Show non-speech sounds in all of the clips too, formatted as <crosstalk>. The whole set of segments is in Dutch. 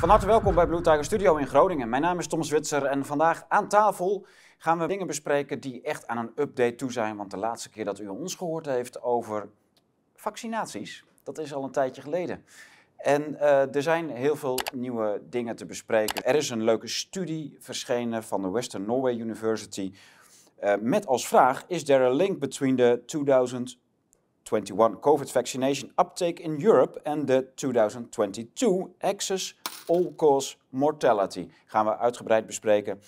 Van harte welkom bij Blue Tiger Studio in Groningen. Mijn naam is Thomas Witser en vandaag aan tafel gaan we dingen bespreken die echt aan een update toe zijn. Want de laatste keer dat u ons gehoord heeft over vaccinaties, dat is al een tijdje geleden. En uh, er zijn heel veel nieuwe dingen te bespreken. Er is een leuke studie verschenen van de Western Norway University. Uh, met als vraag: Is there a link between the 2021 COVID vaccination uptake in Europe and the 2022 excess all-cause mortality? Gaan we uitgebreid bespreken.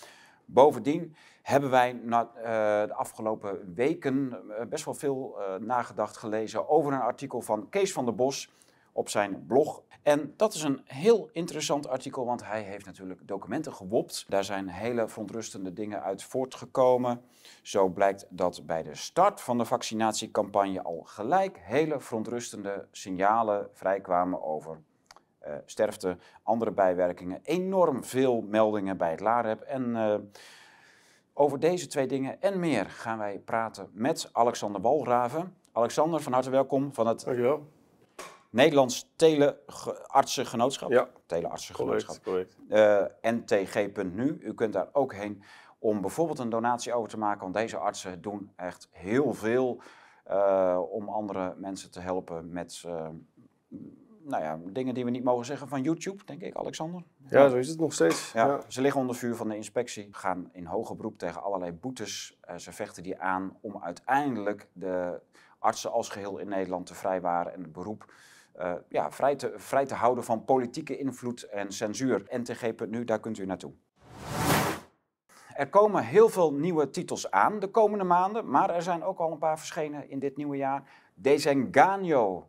Bovendien hebben wij na, uh, de afgelopen weken best wel veel nagedacht gelezen over een artikel van Kees van der Bos op zijn blog. En dat is een heel interessant artikel, want hij heeft natuurlijk documenten gewopt. Daar zijn hele verontrustende dingen uit voortgekomen. Zo blijkt dat bij de start van de vaccinatiecampagne al gelijk hele verontrustende signalen vrijkwamen over uh, sterfte, andere bijwerkingen. Enorm veel meldingen bij het LAREP. En uh, over deze twee dingen en meer gaan wij praten met Alexander Walraven. Alexander, van harte welkom van het Dankjewel. Nederlands Teleartsengenootschap. Ja, Teleartsengenootschap. correct, correct. Uh, ntg.nu. U kunt daar ook heen om bijvoorbeeld een donatie over te maken. Want deze artsen doen echt heel veel om andere mensen te helpen met nou ja, dingen die we niet mogen zeggen van YouTube, denk ik, Alexander. Ja, zo is het nog steeds. Ja, Ja. Ze liggen onder vuur van de inspectie, gaan in hoger beroep tegen allerlei boetes. Uh, ze vechten die aan om uiteindelijk de artsen als geheel in Nederland te vrijwaren en het beroep uh, ja, vrij, te, vrij te houden van politieke invloed en censuur. NTG.nu, daar kunt u naartoe. Er komen heel veel nieuwe titels aan de komende maanden, maar er zijn ook al een paar verschenen in dit nieuwe jaar. Desengaño,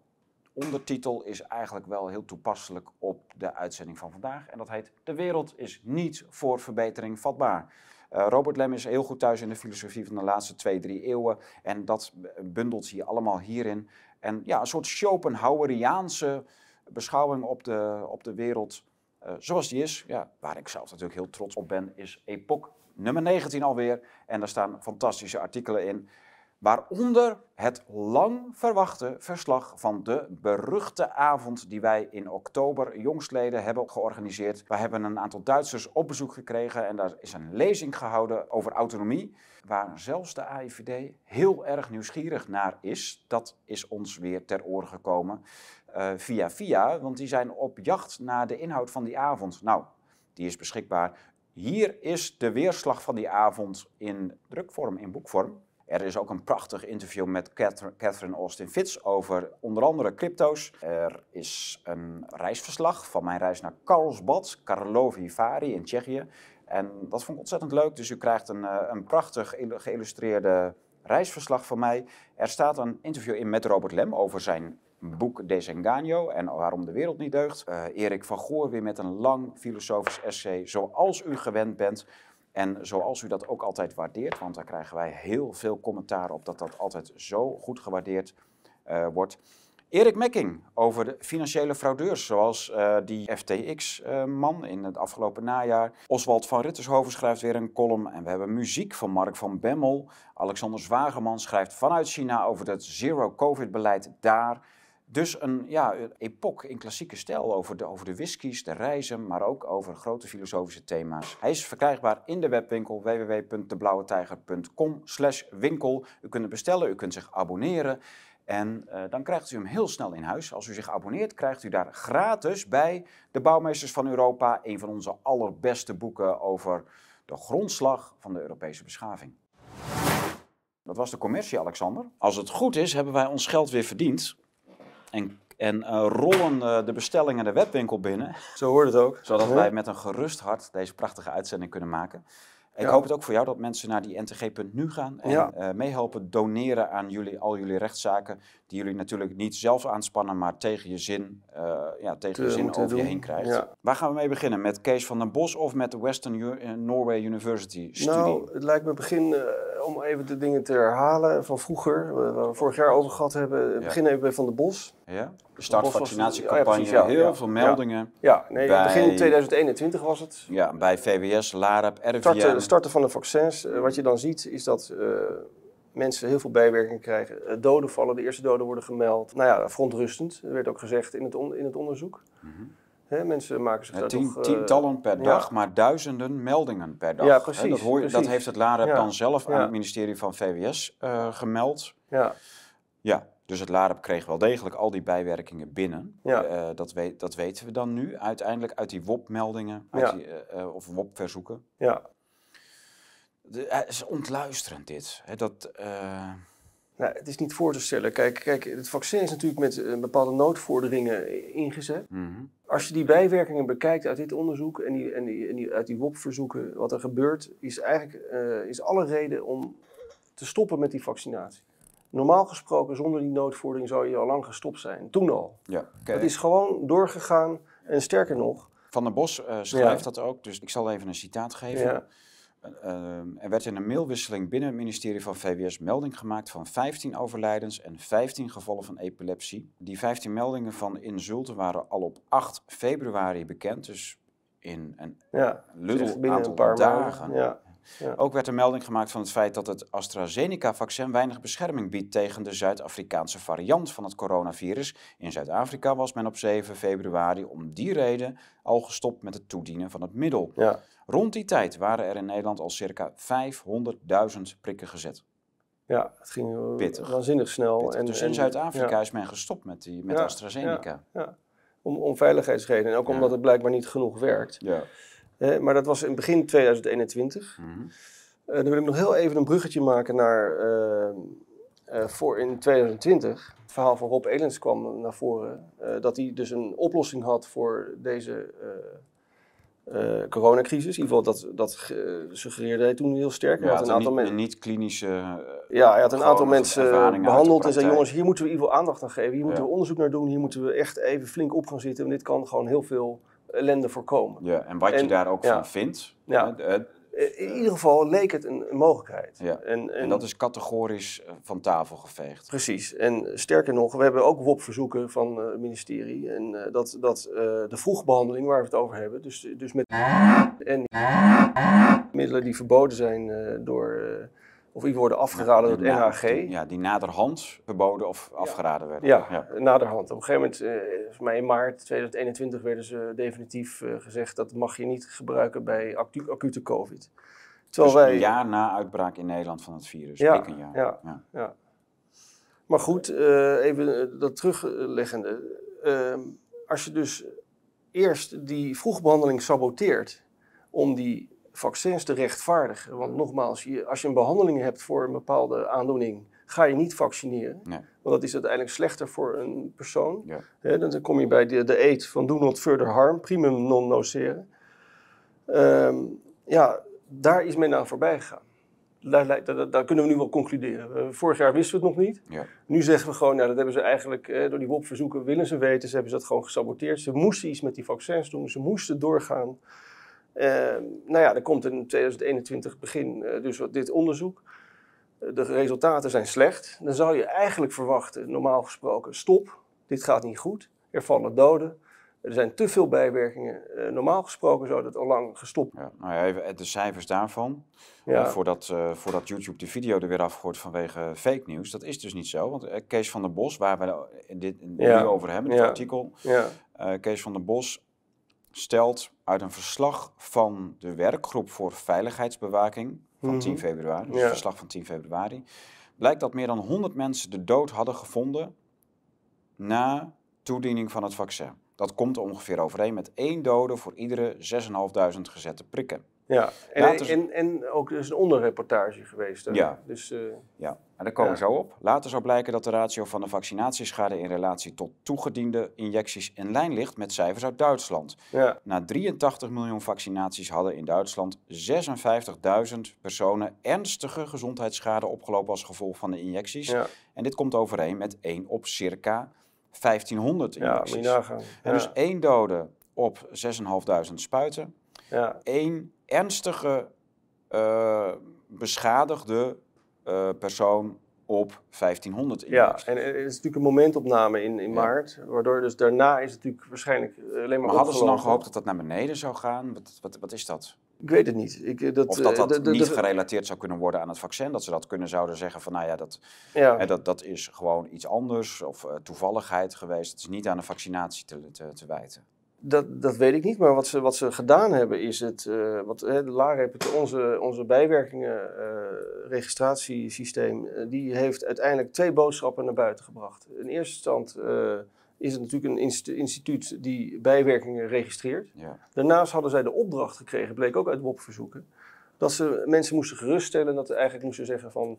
ondertitel, is eigenlijk wel heel toepasselijk op de uitzending van vandaag. En dat heet De wereld is niet voor verbetering vatbaar. Uh, Robert Lem is heel goed thuis in de filosofie van de laatste twee, drie eeuwen. En dat bundelt hij allemaal hierin. En ja, een soort Schopenhaueriaanse beschouwing op de, op de wereld uh, zoals die is. Ja, waar ik zelf natuurlijk heel trots op ben, is Epoch nummer 19 alweer. En daar staan fantastische artikelen in. Waaronder het lang verwachte verslag van de beruchte avond die wij in oktober jongstleden hebben georganiseerd. We hebben een aantal Duitsers op bezoek gekregen en daar is een lezing gehouden over autonomie. Waar zelfs de AIVD heel erg nieuwsgierig naar is. Dat is ons weer ter oren gekomen uh, via via, want die zijn op jacht naar de inhoud van die avond. Nou, die is beschikbaar. Hier is de weerslag van die avond in drukvorm, in boekvorm. Er is ook een prachtig interview met Catherine Austin Fitz over onder andere crypto's. Er is een reisverslag van mijn reis naar Karlsbad, Karlovy Vary in Tsjechië. En dat vond ik ontzettend leuk. Dus u krijgt een, een prachtig geïllustreerde reisverslag van mij. Er staat een interview in met Robert Lem over zijn boek Desengaño en waarom de wereld niet deugt. Uh, Erik van Goor weer met een lang filosofisch essay, zoals u gewend bent. En zoals u dat ook altijd waardeert, want daar krijgen wij heel veel commentaar op dat dat altijd zo goed gewaardeerd uh, wordt. Erik Mekking over de financiële fraudeurs, zoals uh, die FTX-man in het afgelopen najaar. Oswald van Rittershoven schrijft weer een column. En we hebben muziek van Mark van Bemmel. Alexander Zwageman schrijft vanuit China over het zero-covid-beleid daar. Dus een ja, epoch in klassieke stijl over de, over de whiskies, de reizen, maar ook over grote filosofische thema's. Hij is verkrijgbaar in de webwinkel www.deblauwetijger.com winkel. U kunt bestellen, u kunt zich abonneren. En uh, dan krijgt u hem heel snel in huis. Als u zich abonneert, krijgt u daar gratis bij De Bouwmeesters van Europa, een van onze allerbeste boeken over de grondslag van de Europese beschaving. Dat was de commercie, Alexander. Als het goed is, hebben wij ons geld weer verdiend. En, en uh, rollen uh, de bestellingen de webwinkel binnen. Zo hoort het ook. Zodat wij met een gerust hart deze prachtige uitzending kunnen maken. Ik ja. hoop het ook voor jou dat mensen naar die ntg.nu gaan en ja. uh, meehelpen doneren aan jullie, al jullie rechtszaken. Die jullie natuurlijk niet zelf aanspannen, maar tegen je zin, uh, ja, tegen je zin over doen. je heen krijgt. Ja. Waar gaan we mee beginnen? Met Kees van den Bos of met de Western U Norway University studie? Nou, het lijkt me begin om even de dingen te herhalen van vroeger, waar we vorig jaar over gehad hebben. Begin even bij Van den Bos. Ja, de start vaccinatiecampagne, ja, heel ja, veel meldingen. Ja, nee, bij, begin 2021 was het. Ja, bij VWS, LAREP, RIVM. Starten, starten van de vaccins. Uh, wat je dan ziet is dat uh, mensen heel veel bijwerkingen krijgen. Uh, doden vallen, de eerste doden worden gemeld. Nou ja, verontrustend, dat werd ook gezegd in het, on, in het onderzoek. Mm -hmm. Hè? Mensen maken zich Ja, daar tien- toch... eh, tientallen per dag, maar duizenden meldingen per dag. Ja, precies, dat, hoor dat heeft het LAREP Ja. dan zelf aan het ministerie van VWS eh, gemeld. Ja, Ja, dus het LAREP kreeg wel degelijk al die bijwerkingen binnen. Ja. Eh, dat, weet, dat weten we dan nu uiteindelijk uit die WOP-meldingen Ja. eh, eh, of WOP-verzoeken. ja. De- Het is ontluisterend dit. Hè, dat, Nou, het is niet voor te stellen. Kijk, kijk, het vaccin is natuurlijk met bepaalde noodvorderingen ingezet. mhm. Als je die bijwerkingen bekijkt uit dit onderzoek en, die, en, die, en die, uit die WOP-verzoeken, wat er gebeurt, is eigenlijk is alle reden om te stoppen met die vaccinatie. Normaal gesproken, zonder die noodvordering zou je al lang gestopt zijn. Toen al. ja. Het is gewoon doorgegaan. En sterker nog, Van der Bos eh, schrijft Ja. dat ook, dus ik zal even een citaat geven. ja, Eh, er werd in een mailwisseling binnen het ministerie van VWS melding gemaakt van 15 overlijdens en 15 gevallen van epilepsie. Die 15 meldingen van insulten waren al op 8 februari bekend, dus in een ja, aantal een paar dagen. maanden. Ja, Ook werd er melding gemaakt van het feit dat het AstraZeneca-vaccin weinig bescherming biedt tegen de Zuid-Afrikaanse variant van het coronavirus. In Zuid-Afrika was men op 7 februari om die reden al gestopt met het toedienen van het middel. ja, Rond die tijd waren er in Nederland al circa 500.000 prikken gezet. ja, het ging eh, Pittig. waanzinnig snel. Pittig. En, dus in Zuid-Afrika ja. is men gestopt met, die, met AstraZeneca. Ja, om, om veiligheidsredenen. En ook omdat het blijkbaar niet genoeg werkt. Ja. Maar dat was in begin 2021. Mhm. Eh, dan wil ik nog heel even een bruggetje maken naar eh, eh, voor in 2020. Het verhaal van Rob Elens kwam naar voren. dat hij dus een oplossing had voor deze coronacrisis. In ieder geval, dat, dat ge- suggereerde hij toen heel sterk. Hij Ja, had een aantal mensen. niet klinische... Ja, hij had een aantal mensen behandeld en zei: jongens, hier moeten we in ieder geval aandacht aan geven. Hier moeten we onderzoek naar doen. Hier moeten we echt even flink op gaan zitten. Want dit kan gewoon heel veel ellende voorkomen. ja, en wat je daar ook ja. van vindt. Ja. In ieder geval leek het een, een mogelijkheid. Ja. En, en dat is categorisch eh, van tafel geveegd. Precies. En sterker nog, we hebben ook WOP-verzoeken van eh, het ministerie. En eh, dat, dat de vroegbehandeling waar we het over hebben, dus, dus met en middelen die verboden zijn door, of die worden afgeraden door het NHG. die- Ja, die naderhand verboden of afgeraden werden. Ja, naderhand. Op een gegeven moment, eh, volgens mij in maart 2021, werden ze definitief eh, gezegd dat mag je niet gebruiken bij acu- acute COVID. Terwijl Dus wij, een jaar na uitbraak in Nederland van het virus. Ja, een jaar. ja. Ja. Ja. Maar goed, eh, even eh, dat terugleggende. Ehm, als je dus eerst die vroegbehandeling saboteert om die vaccins te rechtvaardigen. Want nogmaals, je, als je een behandeling hebt voor een bepaalde aandoening, ga je niet vaccineren. Nee. Want dat is uiteindelijk slechter voor een persoon. Ja. Dan kom je bij de, de eet van do not further harm, primum non nocere. Ehm, ja, daar is men aan voorbij gegaan. Daar, lijkt- daar, daar kunnen we nu wel concluderen. Eh, vorig jaar wisten we het nog niet. Ja. Nu zeggen we gewoon, nou, dat hebben ze eigenlijk eh, door die WOP-verzoeken willen ze weten. Ze hebben ze dat gewoon gesaboteerd. Ze moesten iets met die vaccins doen. Ze moesten doorgaan. Ehm, nou ja, er komt in 2021 begin eh, dus dit onderzoek. Eh, de resultaten zijn slecht. Dan zou je eigenlijk verwachten, normaal gesproken, stop. Dit gaat niet goed. Er vallen doden. Er zijn te veel bijwerkingen. Eh, normaal gesproken zou dat al lang gestopt. Ja. Nou ja, even de cijfers daarvan. Ja, voordat, voordat YouTube de video er weer afgooit vanwege fake nieuws. Dat is dus niet zo. Want Kees van der Bos, waar we dit nu over hebben, dit artikel. ja, Kees van der Bos stelt uit een verslag van de werkgroep voor veiligheidsbewaking van Mhm. 10 februari, dus Ja. het verslag van 10 februari, blijkt dat meer dan 100 mensen de dood hadden gevonden na toediening van het vaccin. Dat komt ongeveer overeen met één dode voor iedere 6.500 gezette prikken. ja. En, en, en ook er is een onderreportage geweest. hè. Ja. Dus, eh, Ja, en daar komen we Ja. zo op. Later zou blijken dat de ratio van de vaccinatieschade in relatie tot toegediende injecties in lijn ligt met cijfers uit Duitsland. ja, Na 83 miljoen vaccinaties hadden in Duitsland 56.000 personen ernstige gezondheidsschade opgelopen als gevolg van de injecties. ja, En dit komt overeen met 1 op circa 1500 ja, moet injecties. je nagaan. En Ja, dus één dode op 6.500 spuiten. ja, één ernstige eh, beschadigde eh, persoon op 1500 ja, en er is natuurlijk een momentopname in, in Ja. maart, waardoor dus daarna is het natuurlijk waarschijnlijk eh, alleen maar Maar hadden ze dan gehoopt dat dat naar beneden zou gaan? Wat, wat, wat is dat? Ik weet het niet. Ik, eh, dat, Of dat dat niet gerelateerd zou kunnen worden aan het vaccin? Dat ze dat kunnen zouden zeggen van, nou ja, dat, ja. hè, dat, dat is gewoon iets anders of toevalligheid geweest. Het is niet aan de vaccinatie te, te, te wijten. Dat, dat weet ik niet, maar wat ze, wat ze gedaan hebben is het, uh, wat, hè, de onze, onze bijwerkingen-registratiesysteem, uh, die heeft uiteindelijk twee boodschappen naar buiten gebracht. In eerste stand is het natuurlijk een instituut die bijwerkingen registreert. Ja. Daarnaast hadden zij de opdracht gekregen, bleek ook uit WOP-verzoeken, dat ze mensen moesten geruststellen, dat ze eigenlijk moesten zeggen van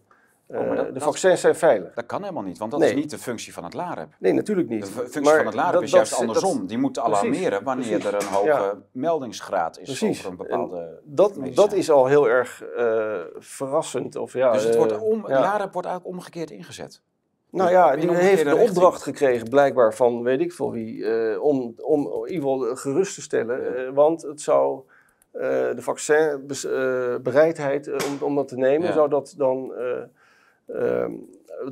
Oh, dat, de vaccins zijn veilig. Dat kan helemaal niet, want dat is niet de functie van het LAREP. Nee, natuurlijk niet. De functie van het LAREP is juist andersom. Die moet alarmeren wanneer er een hoge meldingsgraad is precies. over een bepaalde dat, dat is al heel erg uh, verrassend. Of, ja, dus het wordt om, uh, LAREP wordt eigenlijk omgekeerd ingezet. Nou ja, die heeft de opdracht gekregen blijkbaar van weet ik veel wie, uh, om, om in ieder geval gerust te stellen. want het zou... de vaccinbereidheid om, om dat te nemen, zou dat dan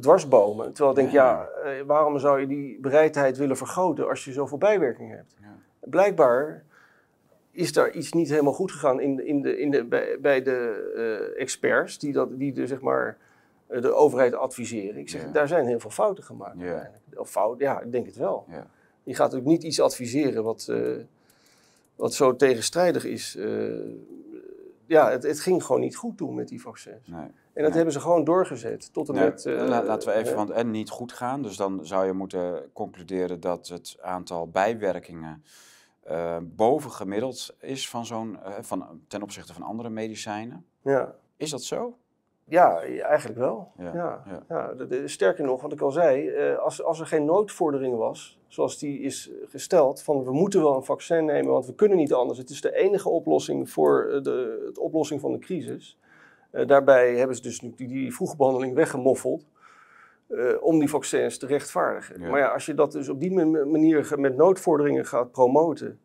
dwarsbomen. Terwijl ik denk, ja, eh, waarom zou je die bereidheid willen vergroten als je zoveel bijwerkingen hebt? Blijkbaar is daar iets niet helemaal goed gegaan in, in de, in de, bij, bij de uh, experts die, dat, die de, zeg maar, de overheid adviseren. Ik zeg, daar zijn heel veel fouten gemaakt. Ja. Of fout, ja, ik denk het wel. Ja. Je gaat ook niet iets adviseren wat, uh, wat zo tegenstrijdig is. Uh, ja, het, het, ging gewoon niet goed toen met die vaccins. Nee. En dat hebben ze gewoon doorgezet tot en met... Uh, laten we even, want en niet goed gaan. Dus dan zou je moeten concluderen dat het aantal bijwerkingen uh, boven gemiddeld is van zo'n, uh, van, ten opzichte van andere medicijnen. Ja. Is dat zo? Ja, eigenlijk wel. Ja, ja. ja. sterker nog, wat ik al zei, als, als er geen noodvordering was, zoals die is gesteld, van we moeten wel een vaccin nemen, want we kunnen niet anders. Het is de enige oplossing voor de, de oplossing van de crisis. Uh, daarbij hebben ze dus die, die vroege behandeling weggemoffeld. Uh, om die vaccins te rechtvaardigen. Maar ja, als je dat dus op die manier met noodvorderingen gaat promoten,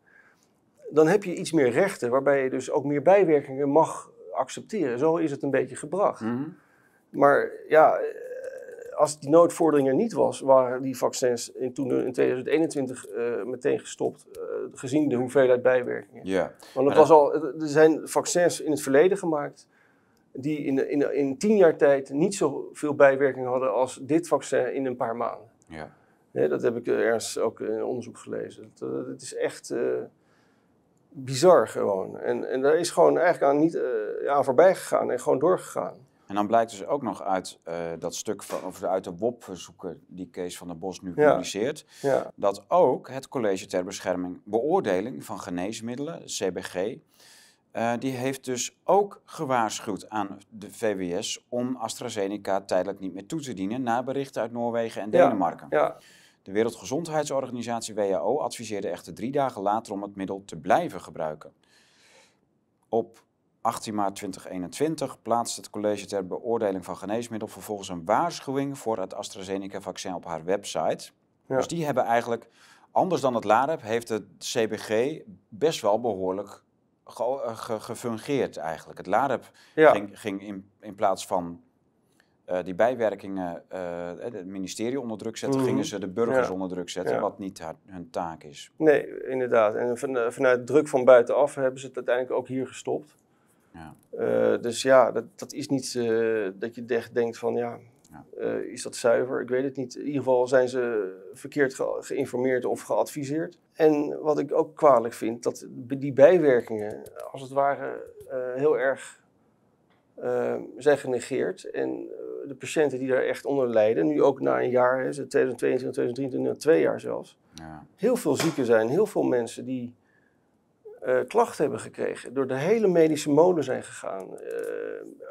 dan heb je iets meer rechten, waarbij je dus ook meer bijwerkingen mag accepteren. Zo is het een beetje gebracht. Mm -hmm. Maar ja, eh, als die noodvordering er niet was, waren die vaccins in, toen in 2021 uh, meteen gestopt, uh, gezien de hoeveelheid bijwerkingen. Ja. Want het was al, er zijn vaccins in het verleden gemaakt die in, in, in tien jaar tijd niet zoveel bijwerkingen hadden als dit vaccin in een paar maanden. Ja. Nee, dat heb ik ergens ook in onderzoek gelezen. Het, het is echt uh, bizar gewoon. En, en daar is gewoon eigenlijk aan, niet, uh, aan voorbij gegaan en gewoon doorgegaan. En dan blijkt dus ook nog uit uh, dat stuk van, of uit de WOP-verzoeken die Kees van der Bos nu publiceert, ja. dat ook het College ter Bescherming Beoordeling van Geneesmiddelen, CBG, uh, die heeft dus ook gewaarschuwd aan de VWS om AstraZeneca tijdelijk niet meer toe te dienen na berichten uit Noorwegen en Denemarken. Ja, ja. De Wereldgezondheidsorganisatie WHO adviseerde echter drie dagen later om het middel te blijven gebruiken. Op 18 maart 2021 plaatste het College ter Beoordeling van Geneesmiddel vervolgens een waarschuwing voor het AstraZeneca-vaccin op haar website. Dus die hebben eigenlijk, anders dan het LAREP, heeft het CBG best wel behoorlijk eh, gefungeerd eigenlijk. Het LAREP ging, ging in, in plaats van uh, die bijwerkingen uh, het ministerie onder druk zetten, mm gingen ze de burgers onder druk zetten, wat niet hun taak is. Nee, inderdaad. En van, vanuit druk van buitenaf hebben ze het uiteindelijk ook hier gestopt. Ja. Dus ja, dat, dat is niet dat je denkt van ja, is dat zuiver? Ik weet het niet. In ieder geval zijn ze verkeerd geïnformeerd of geadviseerd. En wat ik ook kwalijk vind, dat die bijwerkingen als het ware uh, heel erg uh, zijn genegeerd. En uh, de patiënten die daar echt onder lijden, nu ook na een jaar, hè, 2022, 2023, twee jaar zelfs, ja. heel veel zieken zijn. Heel veel mensen die klachten hebben gekregen, door de hele medische molen zijn gegaan.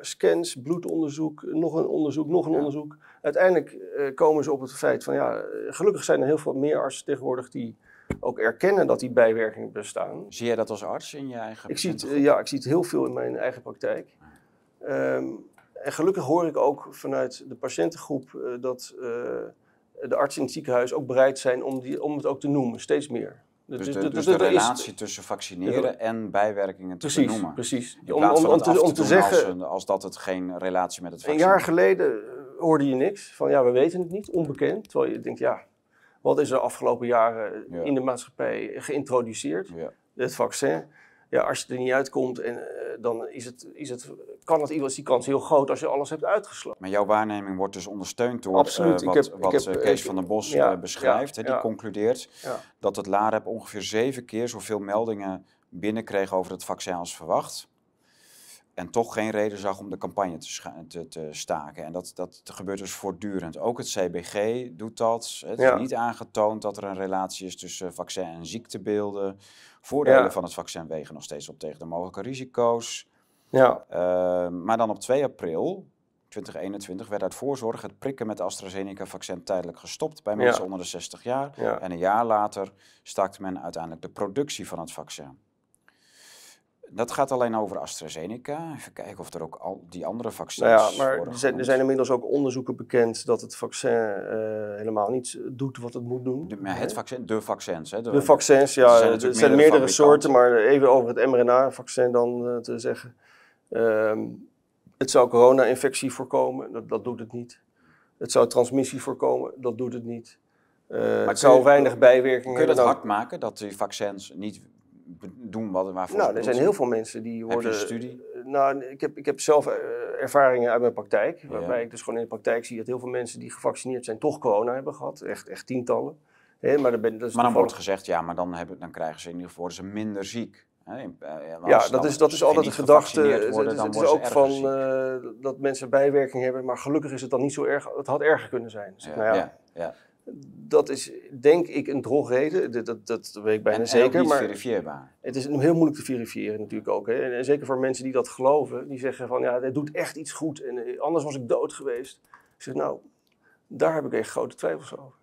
scans, bloedonderzoek, nog een onderzoek, nog een ja. onderzoek. Uiteindelijk komen ze op het feit van, ja, gelukkig zijn er heel veel meer artsen tegenwoordig die ook erkennen dat die bijwerkingen bestaan. Zie jij dat als arts in je eigen ik zie het, Ja, ik zie het heel veel in mijn eigen praktijk. Um, en gelukkig hoor ik ook vanuit de patiëntengroep uh, dat uh, de artsen in het ziekenhuis ook bereid zijn om, die, om het ook te noemen, steeds meer. Dus, dus, de, dus de, relatie is, tussen vaccineren en bijwerkingen te precies, benoemen. Precies, om, om, om, te, om te, zeggen... Als, als, dat het geen relatie met het vaccin Een jaar geleden hoorde je niks van ja, we weten het niet, onbekend. Terwijl je denkt ja, wat is er afgelopen jaren in de maatschappij geïntroduceerd? Ja. Het vaccin. Ja, als je er niet uitkomt en dan is het, is het, kan het, is die kans heel groot als je alles hebt uitgesloten. Maar jouw waarneming wordt dus ondersteund door Absoluut. wat, Ik heb- wat heb, eh, Kees eh, van den Bos ja, eh, beschrijft. ja, die ja. concludeert dat het LAREP ongeveer zeven keer zoveel meldingen binnenkreeg over het vaccin als verwacht. En toch geen reden zag om de campagne te, te, te staken. En dat, dat gebeurt dus voortdurend. Ook het CBG doet dat. Het is niet aangetoond dat er een relatie is tussen vaccin en ziektebeelden. Voordelen Ja. van het vaccin wegen nog steeds op tegen de mogelijke risico's. Ja, Uh, maar dan op 2 april 2021 werd uit voorzorg het prikken met AstraZeneca-vaccin tijdelijk gestopt bij mensen Ja. onder de 60 jaar. ja. En een jaar later staakte men uiteindelijk de productie van het vaccin. Dat gaat alleen over AstraZeneca. Even kijken of er ook al die andere vaccins Nou ja, maar er zijn, er zijn inmiddels ook onderzoeken bekend dat het vaccin eh, helemaal niet doet wat het moet doen. De, maar het vaccin, de vaccins. Hè, De vaccins, Er ja, zijn er zijn meerdere meerdere soorten, maar even over het mRNA-vaccin dan eh, te zeggen. Ehm, het zou corona-infectie voorkomen, dat, dat doet het niet. Het zou transmissie voorkomen, dat doet het niet. Eh, kun het zou je- weinig bijwerkingen Kun je hebben. dat hard maken, dat die vaccins niet doen wat, waarvoor Nou, er zijn heel veel mensen die je worden... een studie? Nou, ik heb, ik heb zelf eh, ervaringen uit mijn praktijk. Ja. Waarbij ik dus gewoon in de praktijk zie dat heel veel mensen die gevaccineerd zijn toch corona hebben gehad. Echt, echt tientallen. Maar dan ben, dat is Maar dan wordt gezegd, ja, maar dan, hebben, dan krijgen ze in ieder geval ze minder ziek. In- eh, Ja, dat is, dat is altijd de gedachte. Het, is ook van eh, dat mensen bijwerking hebben, maar gelukkig is het dan niet zo erg. Het had erger kunnen zijn. Dus, nou ja, ja. Dat is denk ik een drogreden. Dat, dat, dat weet ik bijna En, en zeker. ook niet maar verifieerbaar. het is heel moeilijk te verifiëren natuurlijk ook. Hè. En, en zeker voor mensen die dat geloven, die zeggen van ja, het doet echt iets goed en eh, anders was ik dood geweest. Ik zeg nou, daar heb ik echt grote twijfels over.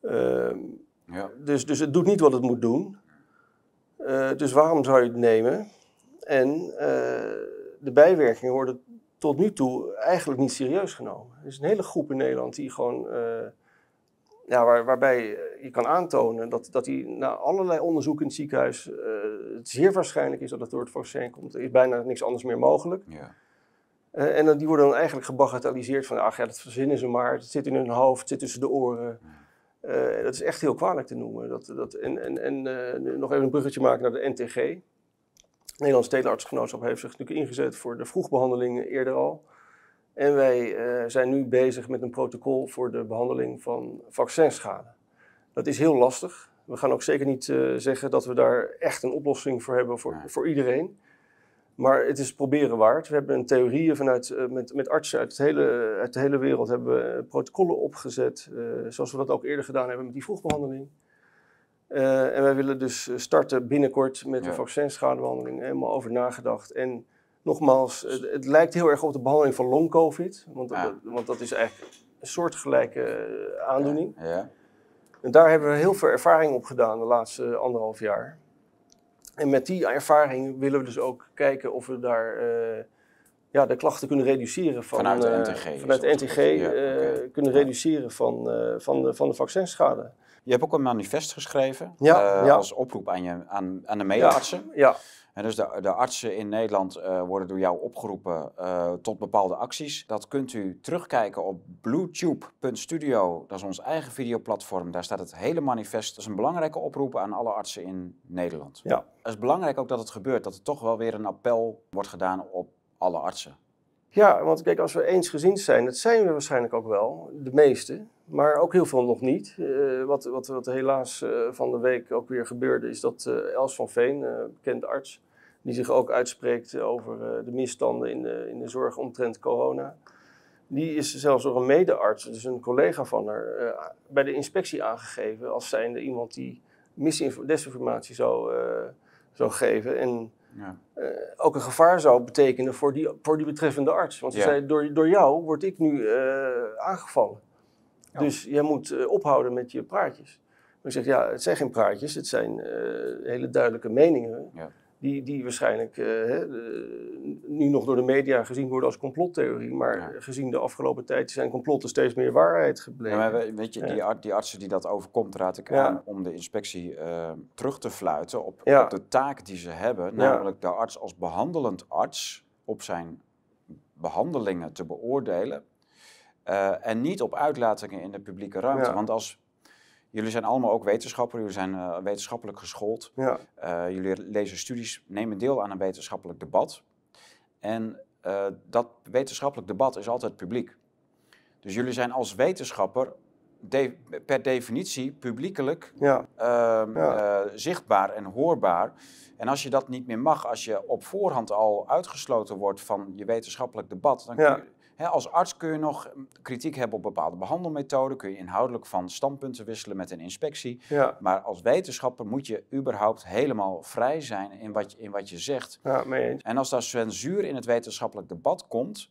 Ehm, Ja. dus, dus het doet niet wat het moet doen. Eh, dus waarom zou je het nemen? En eh, de bijwerkingen worden tot nu toe eigenlijk niet serieus genomen. Er is een hele groep in Nederland die gewoon, ja, waar, waarbij je kan aantonen dat, dat die na allerlei onderzoeken in het ziekenhuis eh, het zeer waarschijnlijk is dat het door het vaccin komt. Er is bijna niks anders meer mogelijk. Ja. Eh, en dan, die worden dan eigenlijk gebagatelliseerd van, ach ja, dat verzinnen ze maar. Het zit in hun hoofd, het zit tussen de oren. Eh, dat is echt heel kwalijk te noemen. Dat, dat, en en, en eh, nog even een bruggetje maken naar de NTG. Het Nederlands Teleartsgenootschap heeft zich natuurlijk ingezet voor de vroegbehandeling eerder al. En wij eh, zijn nu bezig met een protocol voor de behandeling van vaccinschade. Dat is heel lastig. We gaan ook zeker niet eh, zeggen dat we daar echt een oplossing voor hebben voor, voor iedereen. Maar het is proberen waard. We hebben een theorieën vanuit, eh, met, met artsen uit, het hele, uit de hele wereld hebben we protocollen opgezet. zoals we dat ook eerder gedaan hebben met die vroegbehandeling. Eh, en wij willen dus starten binnenkort met Ja. een vaccins-schadebehandeling. Helemaal over nagedacht. En nogmaals, het, het lijkt heel erg op de behandeling van long-covid. Want, Ja. dat- want dat is eigenlijk een soortgelijke eh, aandoening. Ja. En daar hebben we heel veel ervaring op gedaan de laatste anderhalf jaar. En met die ervaring willen we dus ook kijken of we daar eh, ja, de klachten kunnen reduceren. Van, Vanuit de eh, NTG vanuit de NTG eh, kunnen reduceren van, eh, van, de, van de vaccinschade. Je hebt ook een manifest geschreven Ja, eh, ja. als oproep aan, je, aan, aan de medeartsen. Ja, En dus de, de artsen in Nederland eh, worden door jou opgeroepen eh, tot bepaalde acties. Dat kunt u terugkijken op bluetube.studio. Dat is ons eigen videoplatform. Daar staat het hele manifest. Dat is een belangrijke oproep aan alle artsen in Nederland. Ja. Het is belangrijk ook dat het gebeurt. Dat er toch wel weer een appel wordt gedaan op alle artsen. Ja, want kijk, als we eensgezind zijn, dat zijn we waarschijnlijk ook wel, de meeste. Maar ook heel veel nog niet. Eh, wat, wat, wat helaas eh, van de week ook weer gebeurde, is dat eh, Els van Veen, eh bekend arts, die zich ook uitspreekt over de misstanden in de, in de zorg omtrent corona. Die is zelfs door een medearts, dus een collega van haar, bij de inspectie aangegeven als zijnde iemand die desinformatie zou, zou geven. En Ja. eh, ook een gevaar zou betekenen voor die, voor die betreffende arts. Want ze Ja. zei, door, door jou word ik nu eh, aangevallen. Ja. Dus jij moet eh, ophouden met je praatjes. Maar ik zeg, ja, het zijn geen praatjes, het zijn eh, hele duidelijke meningen. Ja. Die, die waarschijnlijk eh, nu nog door de media gezien worden als complottheorie. Maar Ja. gezien de afgelopen tijd zijn complotten steeds meer waarheid Ja, gebleken. maar we- weet je, die, die artsen die dat overkomt, raad ik Ja. aan om de inspectie eh, terug te fluiten op, op de taak die ze hebben. Namelijk de arts als behandelend arts op zijn behandelingen te beoordelen. eh, en niet op uitlatingen in de publieke ruimte. Want als jullie zijn allemaal ook wetenschappers, jullie zijn eh, wetenschappelijk geschoold. ja, eh, jullie lezen studies, nemen deel aan een wetenschappelijk debat. En uh, dat wetenschappelijk debat is altijd publiek. Dus jullie zijn als wetenschapper de, per definitie publiekelijk ja. Ja. Uh, zichtbaar en hoorbaar. En als je dat niet meer mag, als je op voorhand al uitgesloten wordt van je wetenschappelijk debat, dan kun je, als arts kun je nog kritiek hebben op bepaalde behandelmethoden, kun je inhoudelijk van standpunten wisselen met een inspectie. Ja. Maar als wetenschapper moet je überhaupt helemaal vrij zijn in wat je, in wat je zegt. Ja. En als daar censuur in het wetenschappelijk debat komt,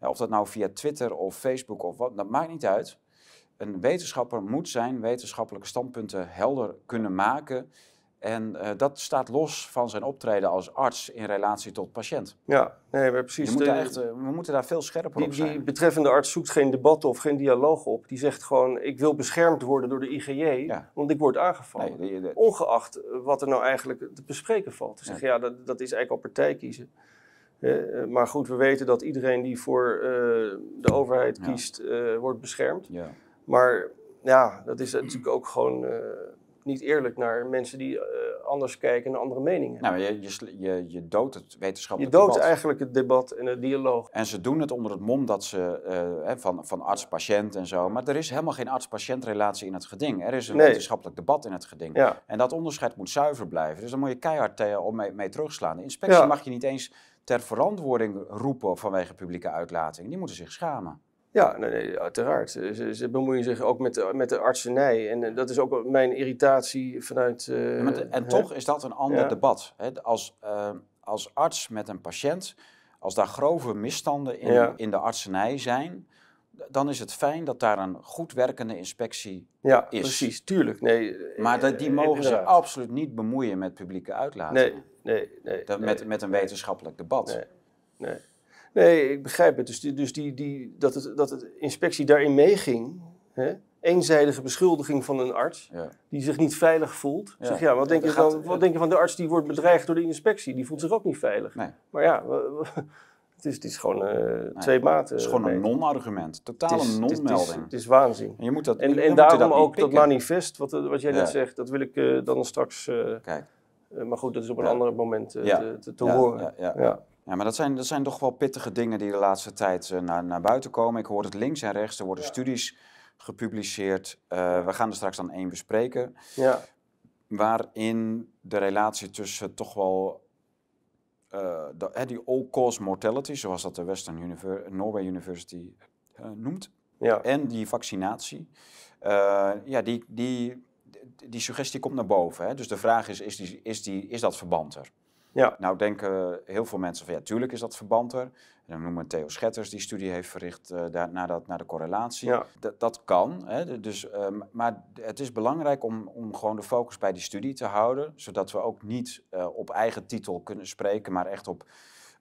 of dat nou via Twitter of Facebook of wat, dat maakt niet uit. Een wetenschapper moet zijn wetenschappelijke standpunten helder kunnen maken en uh, dat staat los van zijn optreden als arts in relatie tot patiënt. Ja, nee, maar precies. Moet echt, uh, we moeten daar veel scherper die, op zijn. Die betreffende arts zoekt geen debat of geen dialoog op. Die zegt gewoon, ik wil beschermd worden door de IGJ, ja. want ik word aangevallen. Nee, Ongeacht eh, wat er nou eigenlijk te bespreken valt. Ze zeggen, ja, dat, dat is eigenlijk al partij kiezen. Maar goed, we weten dat iedereen die voor de overheid kiest, wordt beschermd. Ja. Maar ja, dat is natuurlijk ook gewoon niet eerlijk naar mensen die uh, anders kijken en andere meningen. Nou, je, je, je, doodt het wetenschappelijk Je doodt eigenlijk het debat en het dialoog. En ze doen het onder het mom dat ze uh, van, van arts-patiënt en zo. Maar er is helemaal geen arts-patiëntrelatie in het geding. Er is een wetenschappelijk debat in het geding. Ja. En dat onderscheid moet zuiver blijven. Dus dan moet je keihard uh, om mee, mee, terugslaan. De inspectie ja. mag je niet eens ter verantwoording roepen vanwege publieke uitlating. Die moeten zich schamen. Ja, nee, nee, uiteraard. Ze, ze, bemoeien zich ook met de, met de artsenij. En dat is ook mijn irritatie vanuit. Uh, ja, en toch is dat een ander ja. debat. Hè? Als, uh, als arts met een patiënt, als daar grove misstanden in, ja. in de artsenij zijn, dan is het fijn dat daar een goed werkende inspectie ja, is. precies, tuurlijk. Nee, maar dat, die mogen zich absoluut niet bemoeien met publieke uitlatingen. Nee, nee, nee. Dat, met, met een wetenschappelijk debat. Nee, nee. Nee, ik begrijp het. Dus, die, dus die, die, dat, het, dat het inspectie daarin meeging. Hè? Eenzijdige beschuldiging van een arts ja. die zich niet veilig voelt. Ja. Zeg, ja, wat, denk je gaat, dan, wat denk je van de arts die wordt bedreigd door de inspectie? Die voelt zich ook niet veilig. Nee. Maar ja, <laughs> het is, het is gewoon uh, nee. twee maten. Het is gewoon een non-argument. Totale non-melding. Het, het, is waanzin. En, je moet dat, en, daarom dat ook dat manifest, wat, wat jij net zegt, dat wil ik uh, dan straks... Uh, Kijk. maar goed, dat is op een ander moment te, te, te horen. ja. Ja, maar dat zijn, dat zijn toch wel pittige dingen die de laatste tijd uh, naar, naar buiten komen. Ik hoor het links en rechts, er worden ja. studies gepubliceerd. Uh, we gaan er straks dan één bespreken. Ja. Waarin de relatie tussen toch wel uh, de, die all-cause mortality, zoals dat de Western Univer Norway University noemt, ja. en die vaccinatie, ja, die, die, die suggestie komt naar boven. Hè? Dus de vraag is, is, die, is, die, is dat verband er? Ja. Nou denken heel veel mensen van ja, tuurlijk is dat verband er. En dan noemen we Theo Schetters die studie heeft verricht uh, daar, naar, dat, naar de correlatie. Ja. Dat, kan, hè, dus, um, maar het is belangrijk om, om gewoon de focus bij die studie te houden. Zodat we ook niet uh, op eigen titel kunnen spreken, maar echt op,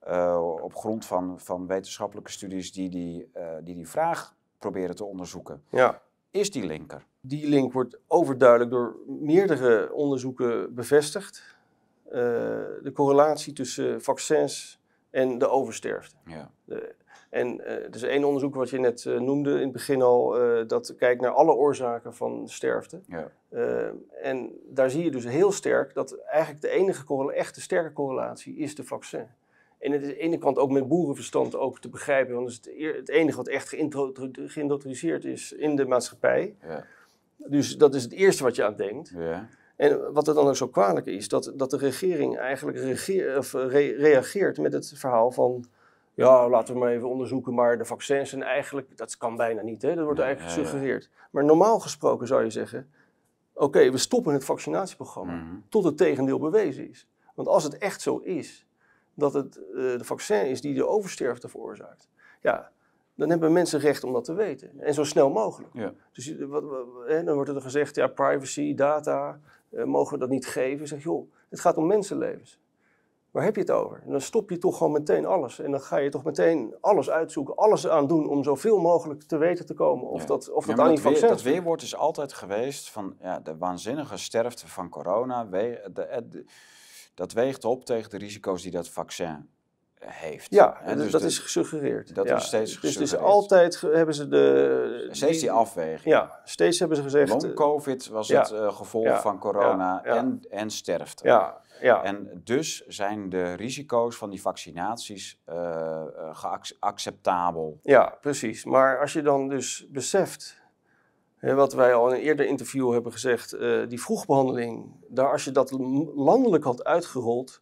uh, op grond van, van wetenschappelijke studies die die, die die vraag proberen te onderzoeken. Ja. Is die linker? Die link wordt overduidelijk door meerdere onderzoeken bevestigd. Uh, de correlatie tussen vaccins en de oversterfte. Ja. De, en uh, er is één onderzoek wat je net uh, noemde in het begin al, dat kijkt naar alle oorzaken van sterfte. Ja. en daar zie je dus heel sterk dat eigenlijk de enige echte sterke correlatie is de vaccin. En het is aan de ene kant ook met boerenverstand ook te begrijpen, want het is het, het enige wat echt geïntroduceerd is in de maatschappij. Ja. Dus dat is het eerste wat je aan denkt. Ja. En wat er dan ook zo kwalijk is, dat, dat de regering eigenlijk regeer, of re, reageert met het verhaal van... Ja, laten we maar even onderzoeken, maar de vaccins zijn eigenlijk... Dat kan bijna niet, hè? dat wordt eigenlijk gesuggereerd. Maar normaal gesproken zou je zeggen... Oké, we stoppen het vaccinatieprogramma mm -hmm. tot het tegendeel bewezen is. Want als het echt zo is dat het uh, de vaccin is die de oversterfte veroorzaakt... Ja, dan hebben mensen recht om dat te weten. En zo snel mogelijk. Ja. Dus wat, wat, hè, dan wordt er gezegd, ja, privacy, data, uh, mogen we dat niet geven? Zeg joh, het gaat om mensenlevens. Waar heb je het over? En dan stop je toch gewoon meteen alles. En dan ga je toch meteen alles uitzoeken, alles aan doen om zoveel mogelijk te weten te komen. Of ja. dat, of ja, dat aan die weer, Dat weerwoord is altijd geweest van ja, de waanzinnige sterfte van corona. We, de, de, dat weegt op tegen de risico's die dat vaccin heeft. Ja, Hè, dus dus dat de- is gesuggereerd. dat ja. is steeds Dus het is gesuggereerd. altijd hebben ze de... Steeds die afweging. Ja, steeds hebben ze gezegd... Long eh, COVID was ja. het eh, gevolg Ja. van corona. En, en sterfte. Ja, ja. En dus zijn de risico's van die vaccinaties eh, eh, acceptabel. Ja, precies. Maar als je dan dus beseft, hè, wat wij al in een eerder interview hebben gezegd, die vroegbehandeling, daar als je dat landelijk had uitgerold,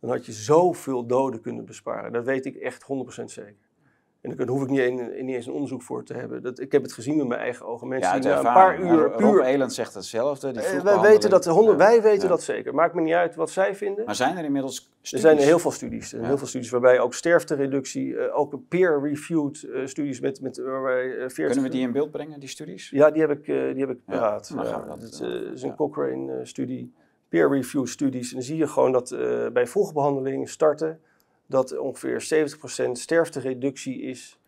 dan had je zoveel doden kunnen besparen. Dat weet ik echt 100% zeker. En daar hoef ik niet, een, niet eens een onderzoek voor te hebben. Dat, ik heb het gezien met mijn eigen ogen. Mensen die na een paar uur Rob puur... Elend zegt hetzelfde. Die Eh, wij weten dat, honderd, Ja. wij weten Ja. dat zeker. Maakt me niet uit wat zij vinden. Maar zijn er inmiddels Er studies? zijn heel veel studies. Er heel veel studies waarbij ook sterftereductie, eh, ook peer-reviewed eh, studies met, met waarbij eh, 40... Kunnen we die in beeld brengen, die studies? Ja, die heb ik, die heb ik paraat. dat, is een. Cochrane-studie, peer-reviewed studies. En dan zie je gewoon dat eh, bij vroegbehandeling starten, dat ongeveer 70% sterftereductie is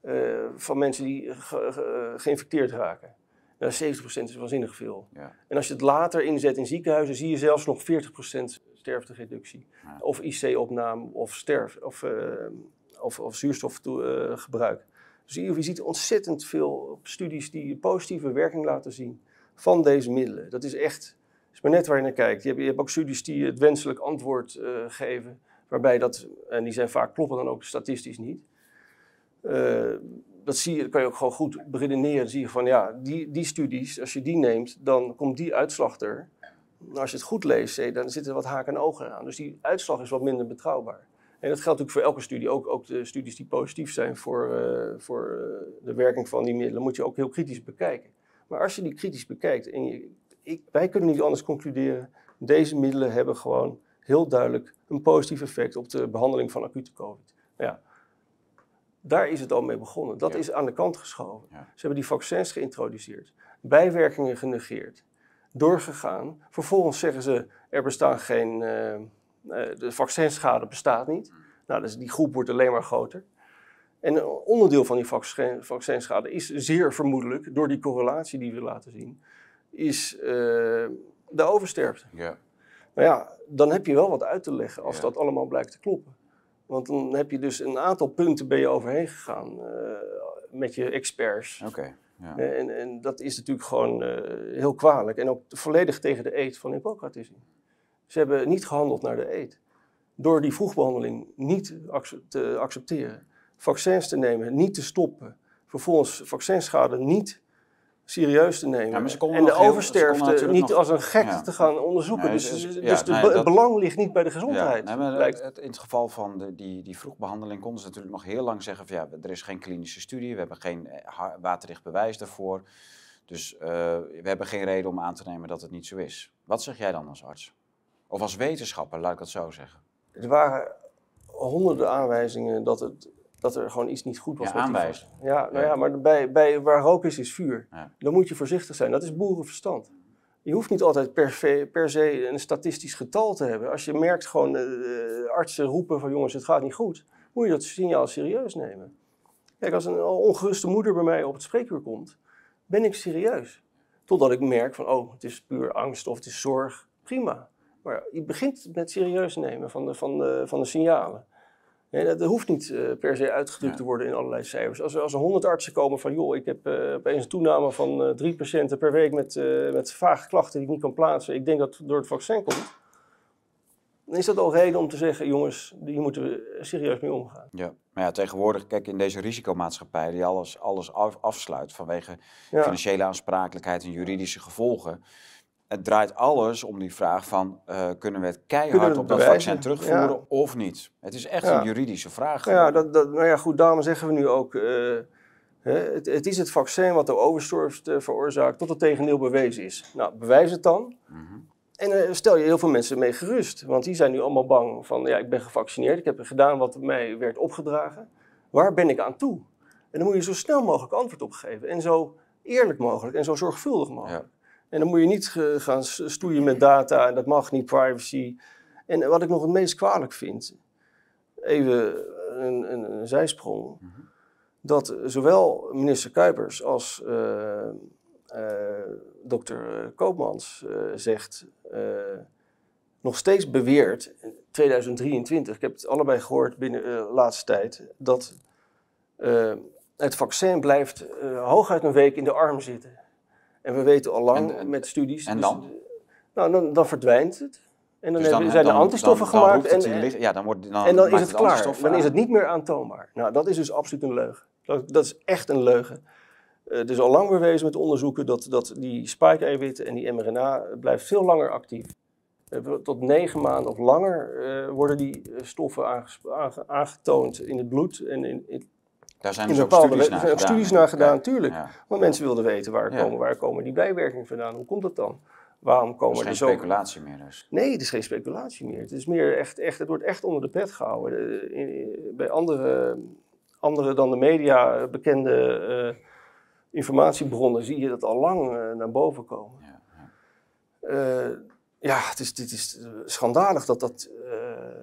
eh, van mensen die ge- ge- geïnfecteerd raken. Nou, 70% is waanzinnig veel. Ja. En als je het later inzet in ziekenhuizen, zie je zelfs nog 40% sterftereductie. Ja. Of IC-opname of, sterf, of, eh, of, of zuurstofgebruik. Dus je ziet ontzettend veel studies die positieve werking laten zien van deze middelen. Dat is echt, is maar net waar je naar kijkt. Je hebt, je ook studies die het wenselijk antwoord eh, geven, waarbij dat, en die zijn vaak kloppen dan ook statistisch niet. Eh, dat zie je, kan je ook gewoon goed beredeneren. Dan zie je van ja, die, die studies, als je die neemt, dan komt die uitslag er. Maar als je het goed leest, dan zitten er wat haken en ogen aan. Dus die uitslag is wat minder betrouwbaar. En dat geldt natuurlijk voor elke studie, ook, ook de studies die positief zijn voor, eh, voor de werking van die middelen, moet je ook heel kritisch bekijken. Maar als je die kritisch bekijkt, en je, ik, wij kunnen niet anders concluderen, deze middelen hebben gewoon heel duidelijk een positief effect op de behandeling van acute COVID. Nou ja, daar is het al mee begonnen. Dat Ja. is aan de kant geschoven. Ja. Ze hebben die vaccins geïntroduceerd, bijwerkingen genegeerd, doorgegaan. Vervolgens zeggen ze, er bestaan geen, eh, eh, de vaccinschade bestaat niet. Nou, dus die groep wordt alleen maar groter. En een onderdeel van die vaccin, vaccinschade is zeer vermoedelijk, door die correlatie die we laten zien, is eh, de oversterfte. Ja. Maar ja, dan heb je wel wat uit te leggen als Ja. dat allemaal blijkt te kloppen. Want dan heb je dus een aantal punten ben je overheen gegaan eh, met je experts. Oké. Ja. Eh, En, en dat is natuurlijk gewoon heel kwalijk. En ook volledig tegen de eed van Hippocrates. Ze hebben niet gehandeld naar de eed. Door die vroegbehandeling niet te accepteren, vaccins te nemen, niet te stoppen, vervolgens vaccinschade niet serieus te nemen Ja, en de oversterfte niet nog- als een gek Ja. te gaan onderzoeken. Nee, dus dus- dus, ja, dus nee, dat- het belang ligt niet bij de gezondheid. nee, maar blijkt. het, in het geval van de, die, die vroegbehandeling konden ze natuurlijk nog heel lang zeggen van ja, er is geen klinische studie, we hebben geen eh, waterdicht bewijs daarvoor. Dus eh, we hebben geen reden om aan te nemen dat het niet zo is. Wat zeg jij dan als arts? Of als wetenschapper, laat ik het zo zeggen. Er waren honderden aanwijzingen dat, het, dat er gewoon iets niet goed was. Ja, met die aanwijzingen. vaccin. Ja, nou Ja. maar bij, bij waar rook is, is vuur. Ja. Dan moet je voorzichtig zijn. Dat is boerenverstand. Je hoeft niet altijd per, se- per se een statistisch getal te hebben. Als je merkt gewoon eh, artsen roepen van jongens, het gaat niet goed, moet je dat signaal serieus nemen. Kijk, als een ongeruste moeder bij mij op het spreekuur komt, ben ik serieus. Totdat ik merk van, oh, het is puur angst of het is zorg. Prima. Maar je begint met serieus nemen van de, van de, van de signalen. Nee, dat dat hoeft niet eh, per se uitgedrukt Ja. te worden in allerlei cijfers. Als er, als er 100 artsen komen van, joh, ik heb eh, opeens een toename van eh, drie patiënten per week met, met vage klachten die ik niet kan plaatsen. Ik denk dat het door het vaccin komt. Dan is dat al reden om te zeggen, jongens, hier moeten we serieus mee omgaan. Ja. Maar ja, tegenwoordig, kijk, in deze risicomaatschappij die alles, alles af- afsluit vanwege Ja, financiële aansprakelijkheid en juridische gevolgen. Het draait alles om die vraag van, eh, kunnen we het keihard op dat vaccin terugvoeren Ja. of niet? Het is echt Ja. een juridische vraag. Ja, dat, dat, nou ja, goed, daarom zeggen we nu ook, eh, hè, het, het is het vaccin wat de oversterfte veroorzaakt tot het tegendeel bewezen is. Nou, bewijs het dan. Mhm. En eh, stel je heel veel mensen mee gerust, want die zijn nu allemaal bang van, ja, ik ben gevaccineerd, ik heb gedaan wat mij werd opgedragen. Waar ben ik aan toe? En dan moet je zo snel mogelijk antwoord op geven en zo eerlijk mogelijk en zo zorgvuldig mogelijk. En dan moet je niet ge- gaan stoeien met data en dat mag niet, privacy. En wat ik nog het meest kwalijk vind, even een, een, een zijsprong, Mhm. dat zowel minister Kuipers als eh, eh, dokter Koopmans eh, zegt, eh, nog steeds beweert, 2023, ik heb het allebei gehoord binnen de laatste tijd, dat het vaccin blijft hooguit een week in de arm zitten. En we weten al lang met studies. En dus dan? nou, dan, dan verdwijnt het. En dan, dus dan zijn er antistoffen gemaakt. en, ja, dan wordt, dan en dan is het, klaar. Dan is het niet meer aantoonbaar. Nou, dat is dus absoluut een leugen. Dat, dat is echt een leugen. Uh, het is al lang bewezen met onderzoeken dat, dat die spike-eiwitten en die mRNA blijft veel langer actief. Uh, tot negen maanden of langer uh, worden die stoffen aangetoond in het bloed en in, in daar zijn dus ook studies naar gedaan. studies naar gedaan, natuurlijk. Ja. Maar mensen wilden weten waar, komen, waar komen die bijwerkingen vandaan. Hoe komt dat dan? Waarom komen er zo... speculatie meer dus? Nee, het is geen speculatie meer. Het, is meer echt, echt, het wordt echt onder de pet gehouden. Bij andere, andere dan de media bekende uh, informatiebronnen zie je dat al lang uh, naar boven komen. Ja, ja. Uh, ja het, is, het is schandalig dat dat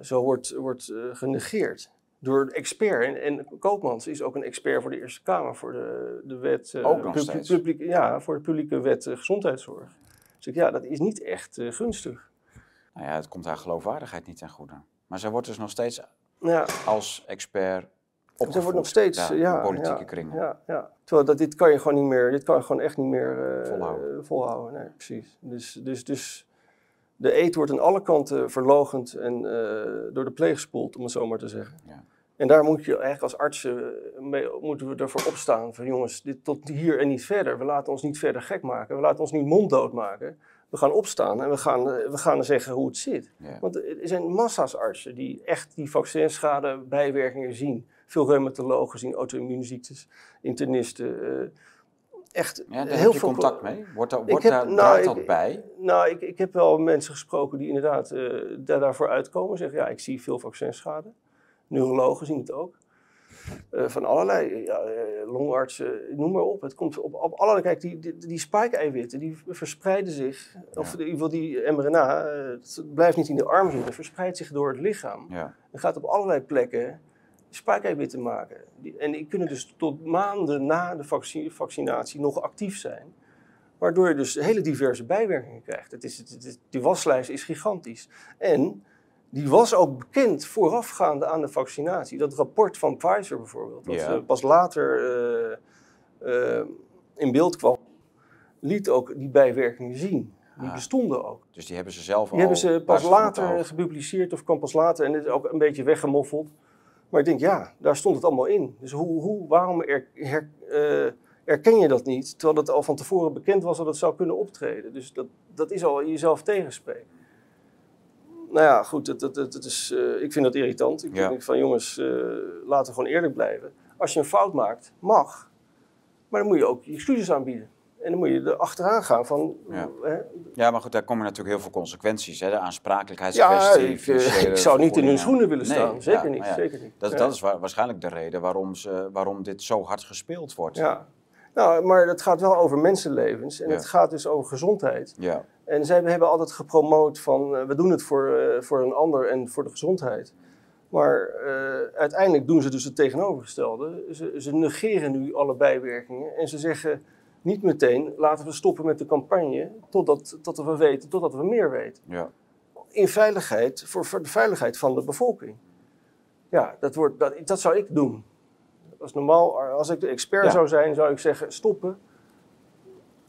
zo wordt, wordt genegeerd door expert. En, en, Koopmans is ook een expert voor de Eerste Kamer, voor de, de wet. ook. Publiek, ja, voor de publieke wet gezondheidszorg. Dus ik, ja, dat is niet echt uh, gunstig. Nou ja, het komt haar geloofwaardigheid niet ten goede. Maar zij wordt dus nog steeds ja. als expert opgevoed. Zij wordt nog steeds, ja, ja politieke ja, kringen. Ja, ja. Terwijl dat, dit kan je gewoon niet meer, dit kan je gewoon echt niet meer uh, volhouden. volhouden. Nee, precies. Dus, dus, dus de eet wordt aan alle kanten verlogend en uh, door de pleeg gespoeld, om het zo maar te zeggen. Ja. En daar moet je eigenlijk als artsen mee, moeten we ervoor opstaan. Van jongens, dit tot hier en niet verder. We laten ons niet verder gek maken. We laten ons niet monddood maken. We gaan opstaan en we gaan, we gaan zeggen hoe het zit. Want er zijn massa's artsen die echt die vaccinschade bijwerkingen zien. Veel reumatologen zien auto-immuunziektes, internisten. Uh, echt ja, daar heel heb je veel contact mee? Wordt, daar, wordt heb, daar, nou, dat bij? Nou, ik, ik heb wel mensen gesproken die inderdaad uh, daar, daarvoor uitkomen. Zeggen, ja, ik zie veel vaccinschade neurologen zien het ook. Uh, van allerlei ja, eh, longartsen, noem maar op. Het komt op, op allerlei. Kijk, die, die, die spike-eiwitten die verspreiden zich, of in ieder geval die mRNA, uh, het blijft niet in de arm zitten, verspreidt zich door het lichaam. Ja. En gaat op allerlei plekken spike-eiwitten maken. Die, en die kunnen dus tot maanden na de vaccinatie nog actief zijn. Waardoor je dus hele diverse bijwerkingen krijgt. Het is, het, die waslijst is gigantisch. En die was ook bekend voorafgaande aan de vaccinatie. Dat rapport van Pfizer bijvoorbeeld, dat ja. pas later uh, uh, in beeld kwam, liet ook die bijwerkingen zien. Die ah. bestonden ook. Dus die hebben ze zelf die al... Die hebben ze pas later gepubliceerd of kwam pas later en dit is ook een beetje weggemoffeld. Maar ik denk, ja, daar stond het allemaal in. Dus hoe, hoe, waarom er, her, uh, erken je dat niet, terwijl het al van tevoren bekend was dat het zou kunnen optreden? Dus dat, dat is al jezelf tegenspreken nou ja, goed, het, het, het, is, uh, ik vind dat irritant. Ik denk van jongens, uh, laten we gewoon eerlijk blijven. Als je een fout maakt, mag. Maar dan moet je ook je excuses aanbieden. En dan moet je er achteraan gaan van... Ja, hè, ja maar goed, daar komen natuurlijk heel veel consequenties. Hè? De aansprakelijkheidskwestie. Ja, ik, ik zou niet in hun schoenen willen staan. zeker, niet, zeker niet. Dat, dat is waarschijnlijk de reden waarom, ze, waarom dit zo hard gespeeld wordt. Ja, nou, maar het gaat wel over mensenlevens. En het gaat dus over gezondheid. Ja. En zij hebben altijd gepromoot van uh, we doen het voor, uh, voor een ander en voor de gezondheid. Maar uh, uiteindelijk doen ze dus het tegenovergestelde. Ze, ze, negeren nu alle bijwerkingen en ze zeggen niet meteen laten we stoppen met de campagne totdat, totdat we weten, totdat we meer weten. Ja. In veiligheid, voor, voor, de veiligheid van de bevolking. Ja, dat, wordt, dat, dat zou ik doen. Als, normaal, als ik de expert zou zijn, zou ik zeggen stoppen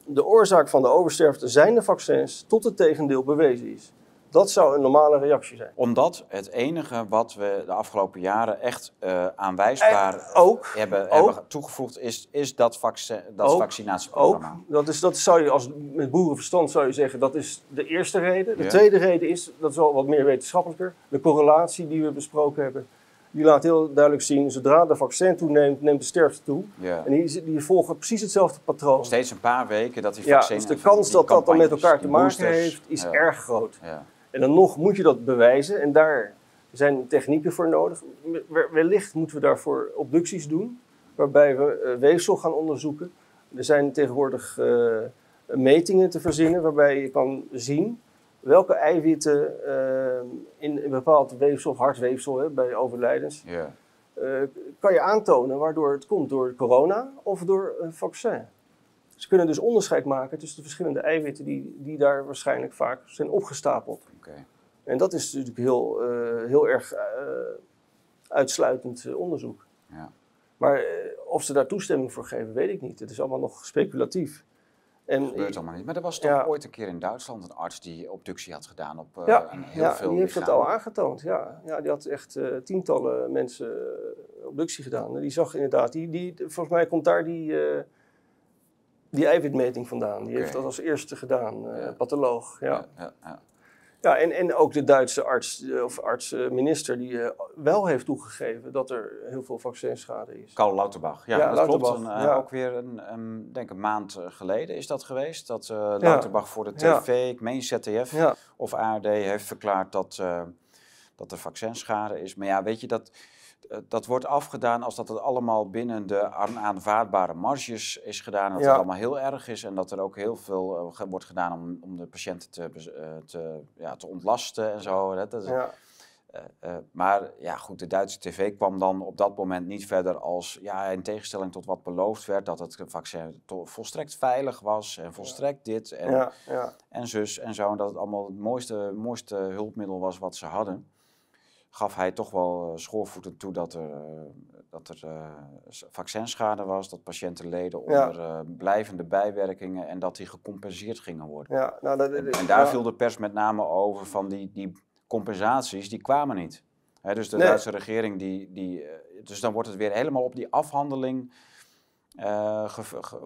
de oorzaak van de oversterfte zijn de vaccins tot het tegendeel bewezen is. Dat zou een normale reactie zijn. Omdat het enige wat we de afgelopen jaren echt uh, aanwijsbaar ook, hebben, hebben, toegevoegd, is, is dat, vaccin, dat vaccinatieprogramma. Ook, dat, is, dat zou je als met boerenverstand zou je zeggen, dat is de eerste reden. De tweede reden is, dat is al wat meer wetenschappelijker, de correlatie die we besproken hebben die laat heel duidelijk zien, zodra de vaccin toeneemt, neemt de sterfte toe. Ja. En die, die volgen precies hetzelfde patroon. Steeds een paar weken dat die vaccin... Ja, dus de kans dat dat dan met elkaar te maken heeft, is erg groot. Ja. En dan nog moet je dat bewijzen en daar zijn technieken voor nodig. Wellicht moeten we daarvoor obducties doen, waarbij we uh, weefsel gaan onderzoeken. Er zijn tegenwoordig uh, metingen te verzinnen waarbij je kan zien welke eiwitten uh, in een bepaald weefsel, hartweefsel hè, bij overlijdens, uh, kan je aantonen waardoor het komt door corona of door een vaccin. Ze kunnen dus onderscheid maken tussen de verschillende eiwitten die, die daar waarschijnlijk vaak zijn opgestapeld. En dat is natuurlijk heel, uh, heel erg uh, uitsluitend onderzoek. Ja. Maar of ze daar toestemming voor geven, weet ik niet. Het is allemaal nog speculatief. En, dat gebeurt allemaal niet. Maar er was toch ooit een keer in Duitsland een arts die obductie had gedaan op uh, ja, een heel ja, veel die heeft het al aangetoond. Ja. ja, die had echt uh, tientallen mensen obductie gedaan. En die zag inderdaad, die, die, volgens mij komt daar die, uh, die eiwitmeting vandaan. Die okay. heeft dat als eerste gedaan, ja. patholoog. ja. ja ja, en, en ook de Duitse arts eh, of arts-minister die eh, wel heeft toegegeven dat er heel veel vaccinschade is. Karl Lauterbach, ja, dat Lauterbach, klopt. En, uh, Ook weer een, denk een maand geleden is dat geweest. Dat uh, Lauterbach voor de tv, ik meen ZDF of ARD, heeft verklaard dat, dat er vaccinschade is. Maar ja, weet je, dat, dat wordt afgedaan als dat het allemaal binnen de aanvaardbare marges is gedaan. Dat het allemaal heel erg is en dat er ook heel veel uh, wordt gedaan om, om de patiënten te, uh, te, ja, te ontlasten en zo. Dat, dat, ja. Uh, maar ja, goed, de Duitse tv kwam dan op dat moment niet verder als, ja, in tegenstelling tot wat beloofd werd, dat het vaccin volstrekt veilig was en volstrekt dit en, ja, ja. en zus en zo. En dat het allemaal het mooiste, mooiste hulpmiddel was wat ze hadden gaf hij toch wel eh, schoorvoetend toe dat er, eh, dat er uh, vaccinschade was, dat patiënten leden onder ja. blijvende bijwerkingen en dat die gecompenseerd gingen worden. Ja, nou, dat, en, en, daar viel de pers met name over van die, die compensaties, die kwamen niet. dus de Duitse regering, die, die, dus dan wordt het weer helemaal op die afhandeling uh,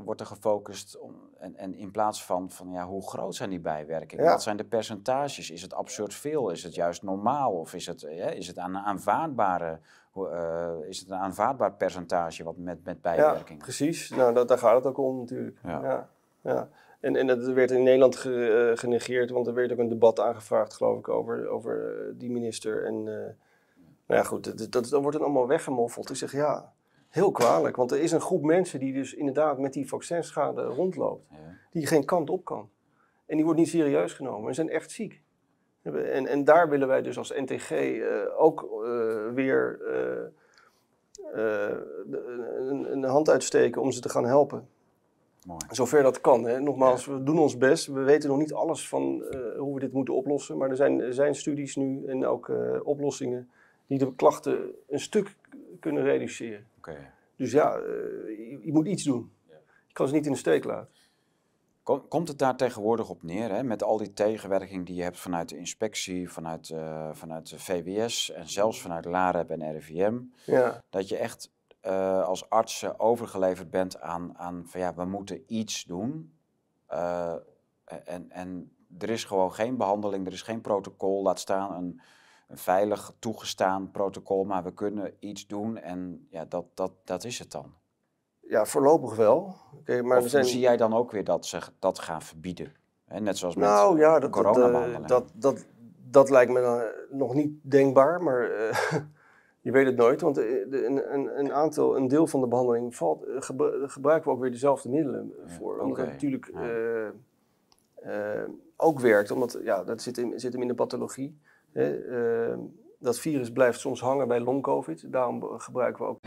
wordt er gefocust om, en, en, in plaats van, van ja, hoe groot zijn die bijwerkingen? Wat zijn de percentages? Is het absurd veel? Is het juist normaal? Of is het, ja, is het een aanvaardbare uh, is het een aanvaardbaar percentage wat met, met bijwerkingen? Ja, precies. Nou, dat, daar gaat het ook om natuurlijk. Ja. ja. En, en dat werd in Nederland ge, uh, genegeerd, want er werd ook een debat aangevraagd, geloof ik, over, over die minister. En nou ja, goed, dat, dat, dan wordt het allemaal weggemoffeld. Ik zeg ja, Heel kwalijk, want er is een groep mensen die dus inderdaad met die vaccinschade rondloopt, ja. die geen kant op kan. En die wordt niet serieus genomen en zijn echt ziek. En, en daar willen wij dus als NTG uh, eh, ook uh, weer uh, een, een, hand uitsteken om ze te gaan helpen. Mooi. Zover dat kan. Hè. Nogmaals, we doen ons best. We weten nog niet alles van hoe we dit moeten oplossen. Maar er zijn, er zijn studies nu en ook oplossingen die de klachten een stuk kunnen reduceren. Dus ja, uh, je, je, moet iets doen. Ja. Je kan ze niet in de steek laten. Komt het daar tegenwoordig op neer, hè, met al die tegenwerking die je hebt vanuit de inspectie, vanuit, uh, vanuit de VWS en zelfs vanuit LAREP en RIVM, ja. dat je echt uh, als arts overgeleverd bent aan, aan van ja, we moeten iets doen. en, en er is gewoon geen behandeling, er is geen protocol, laat staan een, een veilig toegestaan protocol, maar we kunnen iets doen en ja, dat, dat, dat is het dan. Ja, voorlopig wel. Okay, maar of zijn... zie jij dan ook weer dat ze dat gaan verbieden? Hè? Net zoals met nou, ja, dat. Dat, dat, dat, dat, lijkt me nog niet denkbaar, maar uh, <laughs> je weet het nooit. Want een, een, een, aantal, een deel van de behandeling valt, gebruiken we ook weer dezelfde middelen voor. Omdat het natuurlijk ja. uh, ook werkt, omdat ja, dat zit, in, zit hem in de pathologie. Ehm, dat virus blijft soms hangen bij long-covid. Daarom gebruiken we ook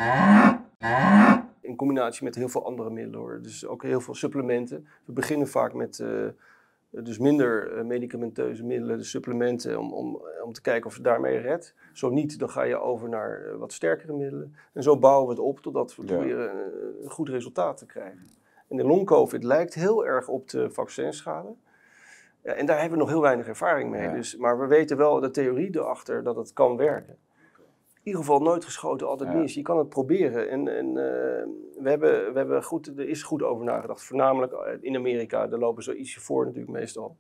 in combinatie met heel veel andere middelen. Hoor. Dus ook heel veel supplementen. We beginnen vaak met uh, dus minder uh, medicamenteuze middelen, de supplementen, om, om, om te kijken of je daarmee redt. Zo niet, dan ga je over naar uh, wat sterkere middelen. En zo bouwen we het op totdat we ja. proberen een goed resultaat te krijgen. En de long-covid lijkt heel erg op de vaccinschade. Ja, en daar hebben we nog heel weinig ervaring mee. Dus, maar we weten wel de theorie erachter dat het kan werken. In ieder geval nooit geschoten, altijd mis. Je kan het proberen. En, en uh, we hebben, we hebben goed, er is goed over nagedacht. Voornamelijk eh, in Amerika, daar lopen ze ietsje voor natuurlijk meestal.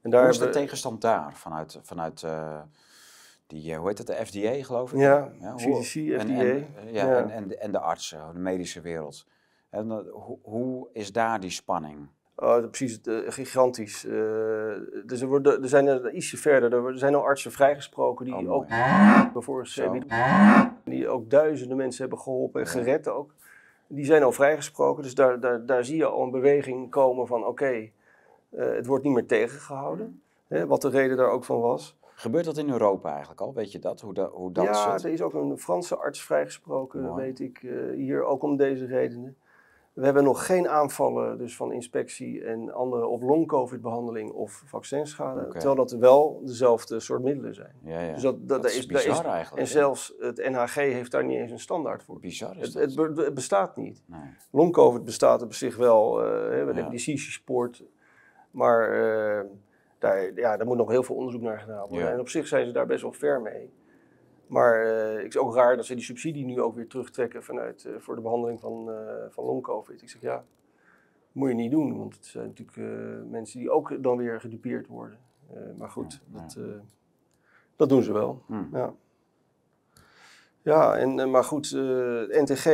En daar hoe is de tegenstand daar vanuit, vanuit uh, die, hoe heet het, de FDA geloof ik? Ja, ja CDC, FDA. En, en, ja, En, en, en de artsen, de medische wereld. En hoe, hoe is daar die spanning? Oh, precies, gigantisch. Uh, dus er, worden, er zijn er ietsje verder. Er zijn al artsen vrijgesproken die oh, ook bijvoorbeeld die ook duizenden mensen hebben geholpen en gered ook. Die zijn al vrijgesproken, dus daar, daar, daar zie je al een beweging komen van oké, okay, uh, het wordt niet meer tegengehouden. Hè, wat de reden daar ook van was. Gebeurt dat in Europa eigenlijk al? Weet je dat? Hoe, hoe dat ja, er is ook een Franse arts vrijgesproken, Mooi. weet ik, uh, hier ook om deze redenen. We hebben nog geen aanvallen dus van inspectie en andere op long-covid-behandeling of vaccinschade. Terwijl dat wel dezelfde soort middelen zijn. Ja, ja. Dus dat, dat, is bizar eigenlijk, En zelfs het NHG heeft daar niet eens een standaard voor. Bizar is Het, dat. het, be- het bestaat niet. Nee. Long-covid bestaat op zich wel. eh, we Ja. hebben die CC-sport. Maar eh, daar, ja, daar moet nog heel veel onderzoek naar gedaan worden. En op zich zijn ze daar best wel ver mee. Maar eh, het is ook raar dat ze die subsidie nu ook weer terugtrekken vanuit, eh, voor de behandeling van, eh van long-covid. Ik zeg ja, moet je niet doen. Want het zijn natuurlijk mensen die ook dan weer gedupeerd worden. Maar goed, Ja, dat, dat doen ze wel. Hm. Ja. Ja, en, maar goed, NTG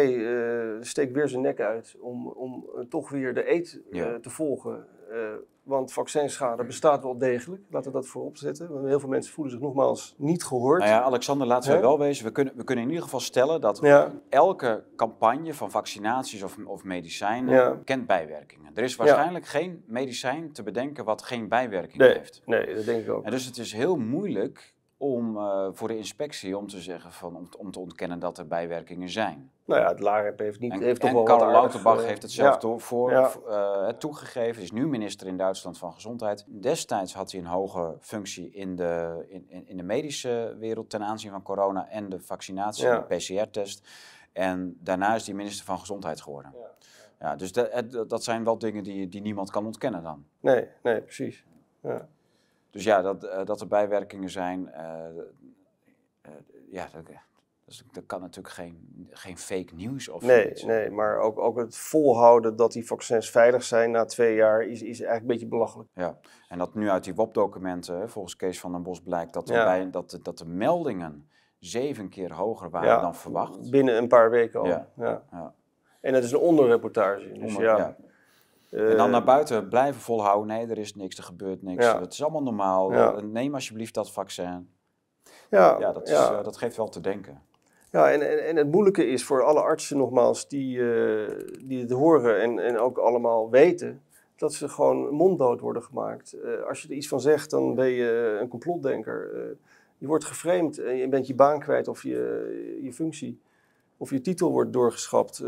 steekt weer zijn nek uit om, om toch weer de eet Ja. te volgen. Eh, want vaccinschade bestaat wel degelijk, laten we dat voorop zetten. Want heel veel mensen voelen zich nogmaals niet gehoord. Nou ja, Alexander, laten we wel wezen. We kunnen, we kunnen in ieder geval stellen dat Ja. elke campagne van vaccinaties of, of medicijnen Ja. kent bijwerkingen. Er is waarschijnlijk geen medicijn te bedenken wat geen bijwerkingen Nee. heeft. Nee, dat denk ik ook. En dus het is heel moeilijk om eh, voor de inspectie om te zeggen van, om, om te ontkennen dat er bijwerkingen zijn. Nou ja, het LAREP heeft, niet, En, heeft toch en wel Karl Lauterbach eh, heeft het zelf ja. voor, Ja. eh, toegegeven. Hij is nu minister in Duitsland van Gezondheid. Destijds had hij een hoge functie in de, in, in, de medische wereld ten aanzien van corona en de vaccinatie, Ja. de PCR-test. En daarna is hij minister van Gezondheid geworden. Ja. Ja, dus dat, dat zijn wel dingen die, die niemand kan ontkennen dan. Nee, nee, precies. Ja. Dus ja, dat, eh, dat er bijwerkingen zijn, eh, eh, ja, dat, dus dat kan natuurlijk geen, geen fake nieuws of Nee, zoiets. nee, maar ook, ook het volhouden dat die vaccins veilig zijn na twee jaar is, is eigenlijk een beetje belachelijk. Ja, en dat nu uit die WOP-documenten, volgens Kees van den Bos, blijkt dat, Ja. bij, dat, de- dat de meldingen zeven keer hoger waren Ja, dan verwacht. Binnen een paar weken al. Ja, Ja. ja. En dat is een onderreportage. Dus Onder- ja. En dan Eh, naar buiten blijven volhouden, nee, er is niks, er gebeurt niks, Ja. het is allemaal normaal, Ja. Eh, neem alsjeblieft dat vaccin. ja, Ja, dat, is, ja. eh, dat geeft wel te denken. Ja, en, en, en het moeilijke is voor alle artsen nogmaals die, die het horen en, en ook allemaal weten, dat ze gewoon monddood worden gemaakt. Als je er iets van zegt, dan ben je een complotdenker. Je wordt geframed en je bent je baan kwijt of je, je functie of je titel wordt doorgeschapt.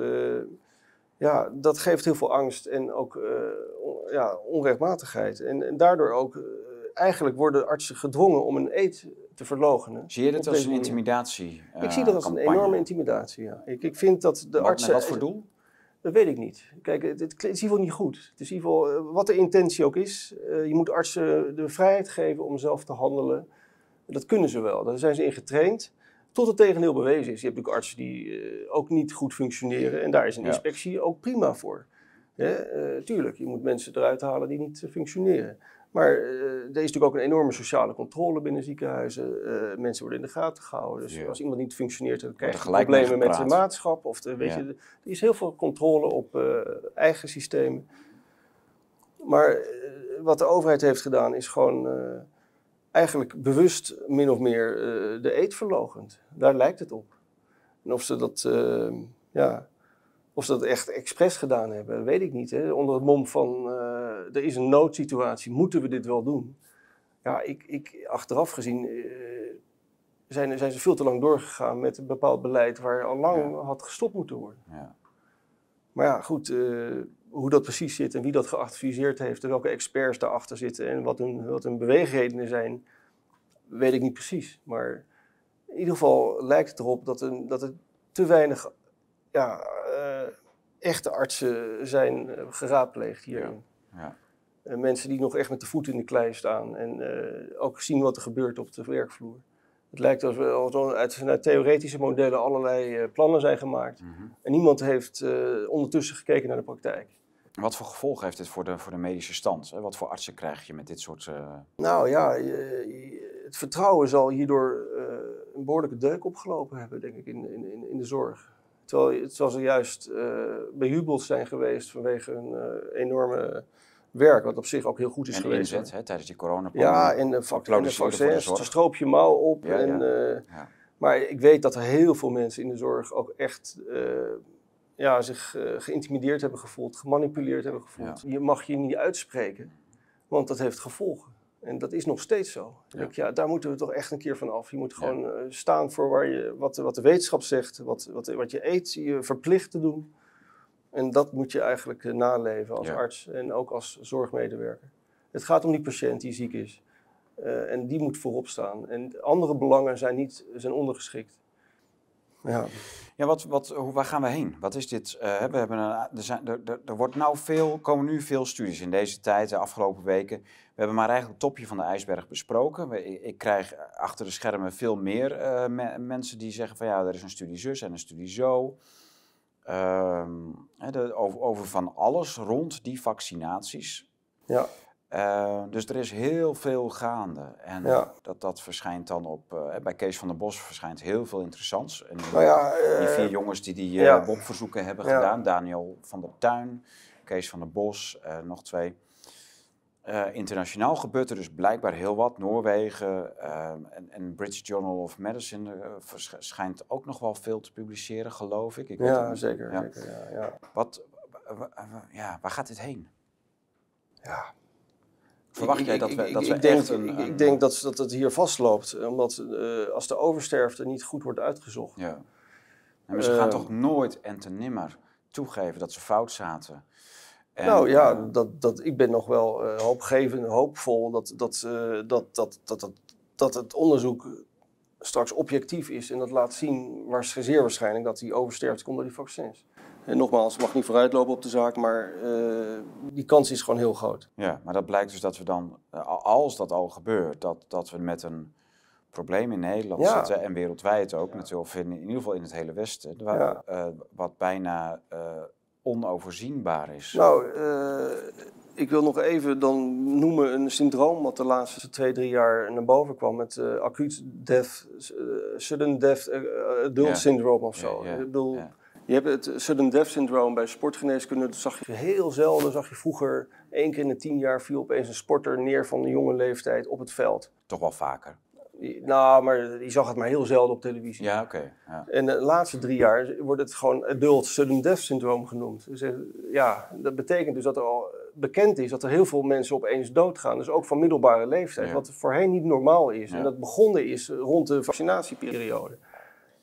Eh, ja, dat geeft heel veel angst en ook eh, on- ja, onrechtmatigheid. En, en daardoor ook, eh, eigenlijk worden artsen gedwongen om een eed te verlogenen. Zie je dit Op als een intimidatie? Ik zie dat als een enorme intimidatie, ja. Ik, ik vind dat de Wat, artsen... wat voor doel? Dat weet ik niet. Kijk, het, het is in ieder geval niet goed. Het is in ieder geval, eh, wat de intentie ook is, eh, je moet artsen de vrijheid geven om zelf te handelen. Dat kunnen ze wel, daar zijn ze in getraind. Tot het tegendeel bewezen is. Je hebt natuurlijk artsen die eh, ook niet goed functioneren en daar is een Ja. inspectie ook prima voor. Hè? Eh, tuurlijk, je moet mensen eruit halen die niet eh, functioneren. Maar er is natuurlijk ook een enorme sociale controle binnen ziekenhuizen. Mensen worden in de gaten gehouden. Dus Ja. als iemand niet functioneert, dan krijg je problemen met de maatschap. Of de, weet je, er is heel veel controle op eigen systemen. Maar wat de overheid heeft gedaan, is gewoon eigenlijk bewust min of meer eh, de eet verlogend. Daar lijkt het op. En of ze dat, eh, ja, of ze dat echt expres gedaan hebben, weet ik niet. Hè? Onder het mom van eh, er is een noodsituatie, moeten we dit wel doen? Ja, ik, ik, achteraf gezien zijn, zijn ze veel te lang doorgegaan met een bepaald beleid waar al lang Ja. had gestopt moeten worden. Ja. Maar ja, goed, hoe dat precies zit en wie dat geadviseerd heeft en welke experts daarachter zitten en wat hun, wat hun beweegredenen zijn, weet ik niet precies. Maar in ieder geval lijkt het erop dat, een, dat er te weinig ja, eh, echte artsen zijn eh, geraadpleegd hierin. Ja. Mensen die nog echt met de voet in de klei staan en eh, ook zien wat er gebeurt op de werkvloer. Het lijkt alsof er uit, vanuit theoretische modellen allerlei plannen zijn gemaakt. Mhm. En niemand heeft ondertussen gekeken naar de praktijk. Wat voor gevolgen heeft dit voor de, voor de medische stand? Hè? Wat voor artsen krijg je met dit soort... eh, Nou ja, het vertrouwen zal hierdoor eh, een behoorlijke deuk opgelopen hebben, denk ik, in, in, in- in de zorg. Terwijl, terwijl ze juist eh bejubeld zijn geweest vanwege hun eh, enorme werk, wat op zich ook heel goed is en geweest. inzet hè, tijdens die corona Ja, en de, vaccins, stroop je mouw op. Ja, en, ja. Ja. Maar ik weet dat er heel veel mensen in de zorg ook echt ja, zich eh, geïntimideerd hebben gevoeld, gemanipuleerd hebben gevoeld. Je mag je niet uitspreken, want dat heeft gevolgen. En dat is nog steeds zo. Ik ja, daar moeten we toch echt een keer van af. Je moet gewoon eh, staan voor waar je, wat, de- wat de wetenschap zegt, wat, wat, wat je eet, je verplicht te doen. En dat moet je eigenlijk eh, naleven als arts en ook als zorgmedewerker. Het gaat om die patiënt die ziek is. En die moet voorop staan. En andere belangen zijn, niet, zijn ondergeschikt. Ja. Ja, wat, wat, hoe, waar gaan we heen? Wat is dit? eh, we hebben een, er, zijn, er, er, er wordt nou veel, komen nu veel studies in deze tijd, de afgelopen weken. We hebben maar eigenlijk het topje van de ijsberg besproken. We- ik, ik krijg achter de schermen veel meer eh, me- mensen die zeggen van ja, er is een studie zus en een studie zo. Ehm, de- over, over van alles rond die vaccinaties. Ja. Eh, dus er is heel veel gaande. En Ja. dat, dat verschijnt dan op. eh, bij Kees van der Bos verschijnt heel veel interessants. En Nou ja, die eh, vier jongens die die ja. WOP-verzoeken hebben gedaan. Daniel van der Tuin, Kees van der Bos, nog twee. Internationaal gebeurt er dus blijkbaar heel wat. Noorwegen en, en British Journal of Medicine eh, versch- schijnt ook nog wel veel te publiceren, geloof ik. ik ja, zeker. Ja. zeker ja, ja. Wat, wa- wa- wa- ja, waar gaat dit heen? Ja. Verwacht Ik- jij ik- dat we, dat ik we denk, echt een... ik, een- ik denk dat, dat het hier vastloopt, omdat eh, als de oversterfte niet goed wordt uitgezocht. Ja. Nee, maar ze gaan Eh, toch nooit en te nimmer toegeven dat ze fout zaten? En, nou ja, eh, dat, dat, ik ben nog wel eh, hoopgevend, hoopvol dat, dat, eh, dat, dat, dat, dat, dat het onderzoek straks objectief is en dat laat zien waar zeer waarschijnlijk dat die oversterfte komt door die vaccins. En nogmaals, mag niet vooruitlopen op de zaak, maar eh, die kans is gewoon heel groot. Ja, maar dat blijkt dus dat we dan, eh, als dat al gebeurt, dat, dat we met een probleem in Nederland Ja. zitten en wereldwijd ook natuurlijk, of in, in ieder geval in het hele Westen, waar, Ja. eh, wat bijna onoverzienbaar is. Nou, ik wil nog even dan noemen een syndroom wat de laatste twee, drie jaar naar boven kwam met eh acuut death, sudden death adult Ja. syndrome of zo. Ik bedoel, ja. Je hebt het sudden death syndroom bij sportgeneeskunde, dat zag je heel zelden, zag je vroeger, één keer in de tien jaar viel opeens een sporter neer van een jonge leeftijd op het veld. Toch wel vaker. Nou, maar je zag het maar heel zelden op televisie. Ja, oké. ja. En de laatste drie jaar wordt het gewoon adult sudden death syndroom genoemd. Dus eh, ja, dat betekent dus dat er al bekend is dat er heel veel mensen opeens doodgaan. Dus ook van middelbare leeftijd, Ja. wat voorheen niet normaal is. Ja. En dat begonnen is rond de vaccinatieperiode.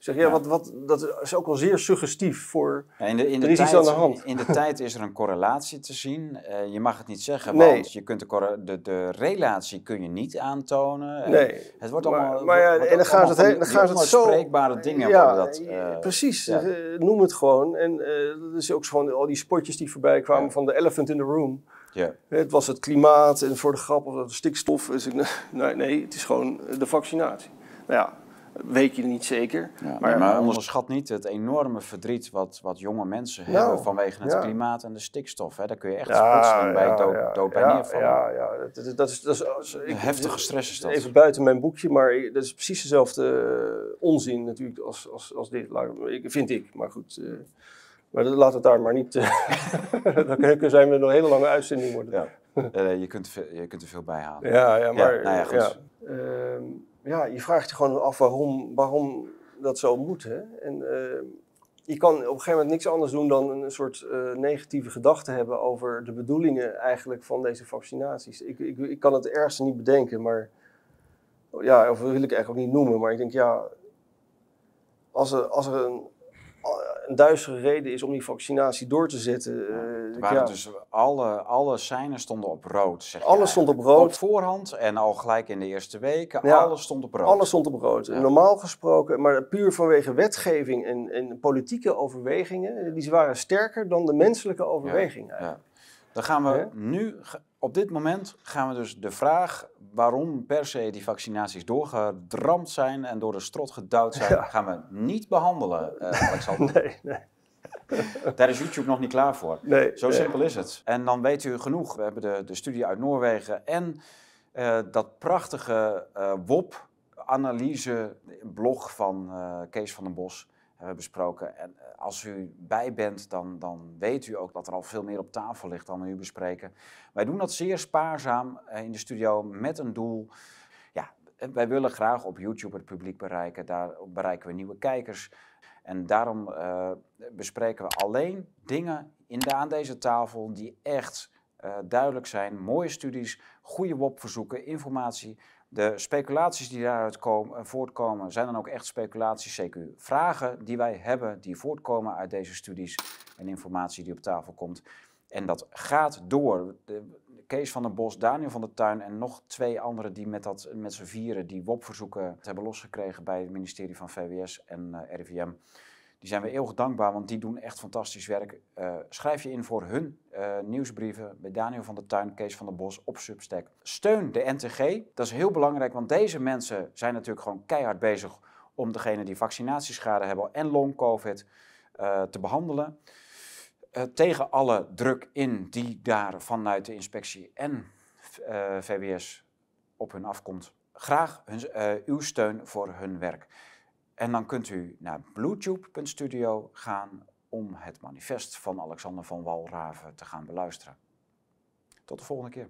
Zeg, ja, Ja. Wat, wat, dat is ook wel zeer suggestief voor... Ja, In de, in de Er tijd, aan de hand. In de tijd is er een correlatie te zien. Eh, je mag het niet zeggen, Nee. want je kunt de, de, de relatie kun je niet aantonen. En Nee. Het wordt allemaal. maar ja, wordt en dan gaan ze het dan gaan zo- onuitspreekbare dingen. ja, dat, eh, precies. ja. eh, noem het gewoon. En eh, dat is ook gewoon al die spotjes die voorbij kwamen van de elephant in the room. ja. Het was het klimaat en voor de grap of het stikstof. Dus ik, <laughs> nee, nee, het is gewoon de vaccinatie. Nou ja, weet je niet zeker. Ja, maar, maar, onderschat niet het enorme verdriet wat, wat jonge mensen Nou, hebben vanwege het ja. klimaat en de stikstof. Hè. Daar kun je echt ja, plotseling bij dood, dood bij neervallen. Ja, ja, dat, dat, dat is, dat is, ik- heftige stress is dat. Even buiten mijn boekje, maar dat is precies dezelfde eh, onzin natuurlijk als, als, als dit. Vind ik, maar goed. eh, maar dat- laat het daar maar niet. eh, <laughs> dan kunnen zijn we nog een hele lange uitzending worden. Ja. Je, kunt, er veel- je kunt er veel bij halen. Ja, ja, maar Ja, nou ja, goed. Ja, je vraagt je gewoon af waarom, waarom dat zo moet. Hè? En ehm, je kan op een gegeven moment niks anders doen dan een soort eh, negatieve gedachte hebben over de bedoelingen eigenlijk van deze vaccinaties. Ik, ik, ik kan het ergste niet bedenken, maar ja, of wil ik eigenlijk ook niet noemen, maar ik denk ja, als er, als er een, een duistere reden is om die vaccinatie door te zetten. eh, waren ja, dus alle, alle seinen stonden op rood. Zeg alles stond op rood. Op voorhand en al gelijk in de eerste weken. Ja. Alles stond op rood. Alles stond op rood. Normaal gesproken, maar puur vanwege wetgeving en, en politieke overwegingen, die waren sterker dan de menselijke overweging. eigenlijk. Ja. Dan gaan we nu, op dit moment, gaan we dus de vraag waarom per se die vaccinaties doorgedramd zijn en door de strot gedouwd zijn, Ja. gaan we niet behandelen, eh, <laughs> Alexander. Nee, nee, <laughs> Daar is YouTube nog niet klaar voor. nee. Zo nee. simpel is het. En dan weet u genoeg. We hebben de, de studie uit Noorwegen en eh, dat prachtige eh WOP-analyse-blog van Kees van den Bos besproken. En eh, als u bij bent, dan, dan weet u ook dat er al veel meer op tafel ligt dan we nu bespreken. Wij doen dat zeer spaarzaam eh, in de studio met een doel. Ja, eh, wij willen graag op YouTube het publiek bereiken. Daar bereiken we nieuwe kijkers. En daarom eh, bespreken we alleen dingen in aan deze tafel die echt eh, duidelijk zijn. Mooie studies, goede WOP-verzoeken, informatie De speculaties die daaruit komen, voortkomen, zijn dan ook echt speculaties, CQ. Vragen die wij hebben, die voortkomen uit deze studies en informatie die op tafel komt. En dat gaat door. Kees van der Bos, Daniel van der Tuin en nog twee anderen die met, dat, met z'n vieren die WOP-verzoeken hebben losgekregen bij het ministerie van VWS en uh, RIVM. Die zijn we eeuwig dankbaar, want die doen echt fantastisch werk. Uh, schrijf je in voor hun uh, nieuwsbrieven bij Daniel van der Tuin, Kees van der Bos op Substack. Steun de NTG, dat is heel belangrijk, want deze mensen zijn natuurlijk gewoon keihard bezig om degene die vaccinatieschade hebben en long-covid uh, te behandelen. tegen alle druk in die daar vanuit de inspectie en VWS op hun afkomt. Graag hun, uw steun voor hun werk. En dan kunt u naar bluetube.studio gaan om het manifest van Alexander van Walraven te gaan beluisteren. Tot de volgende keer.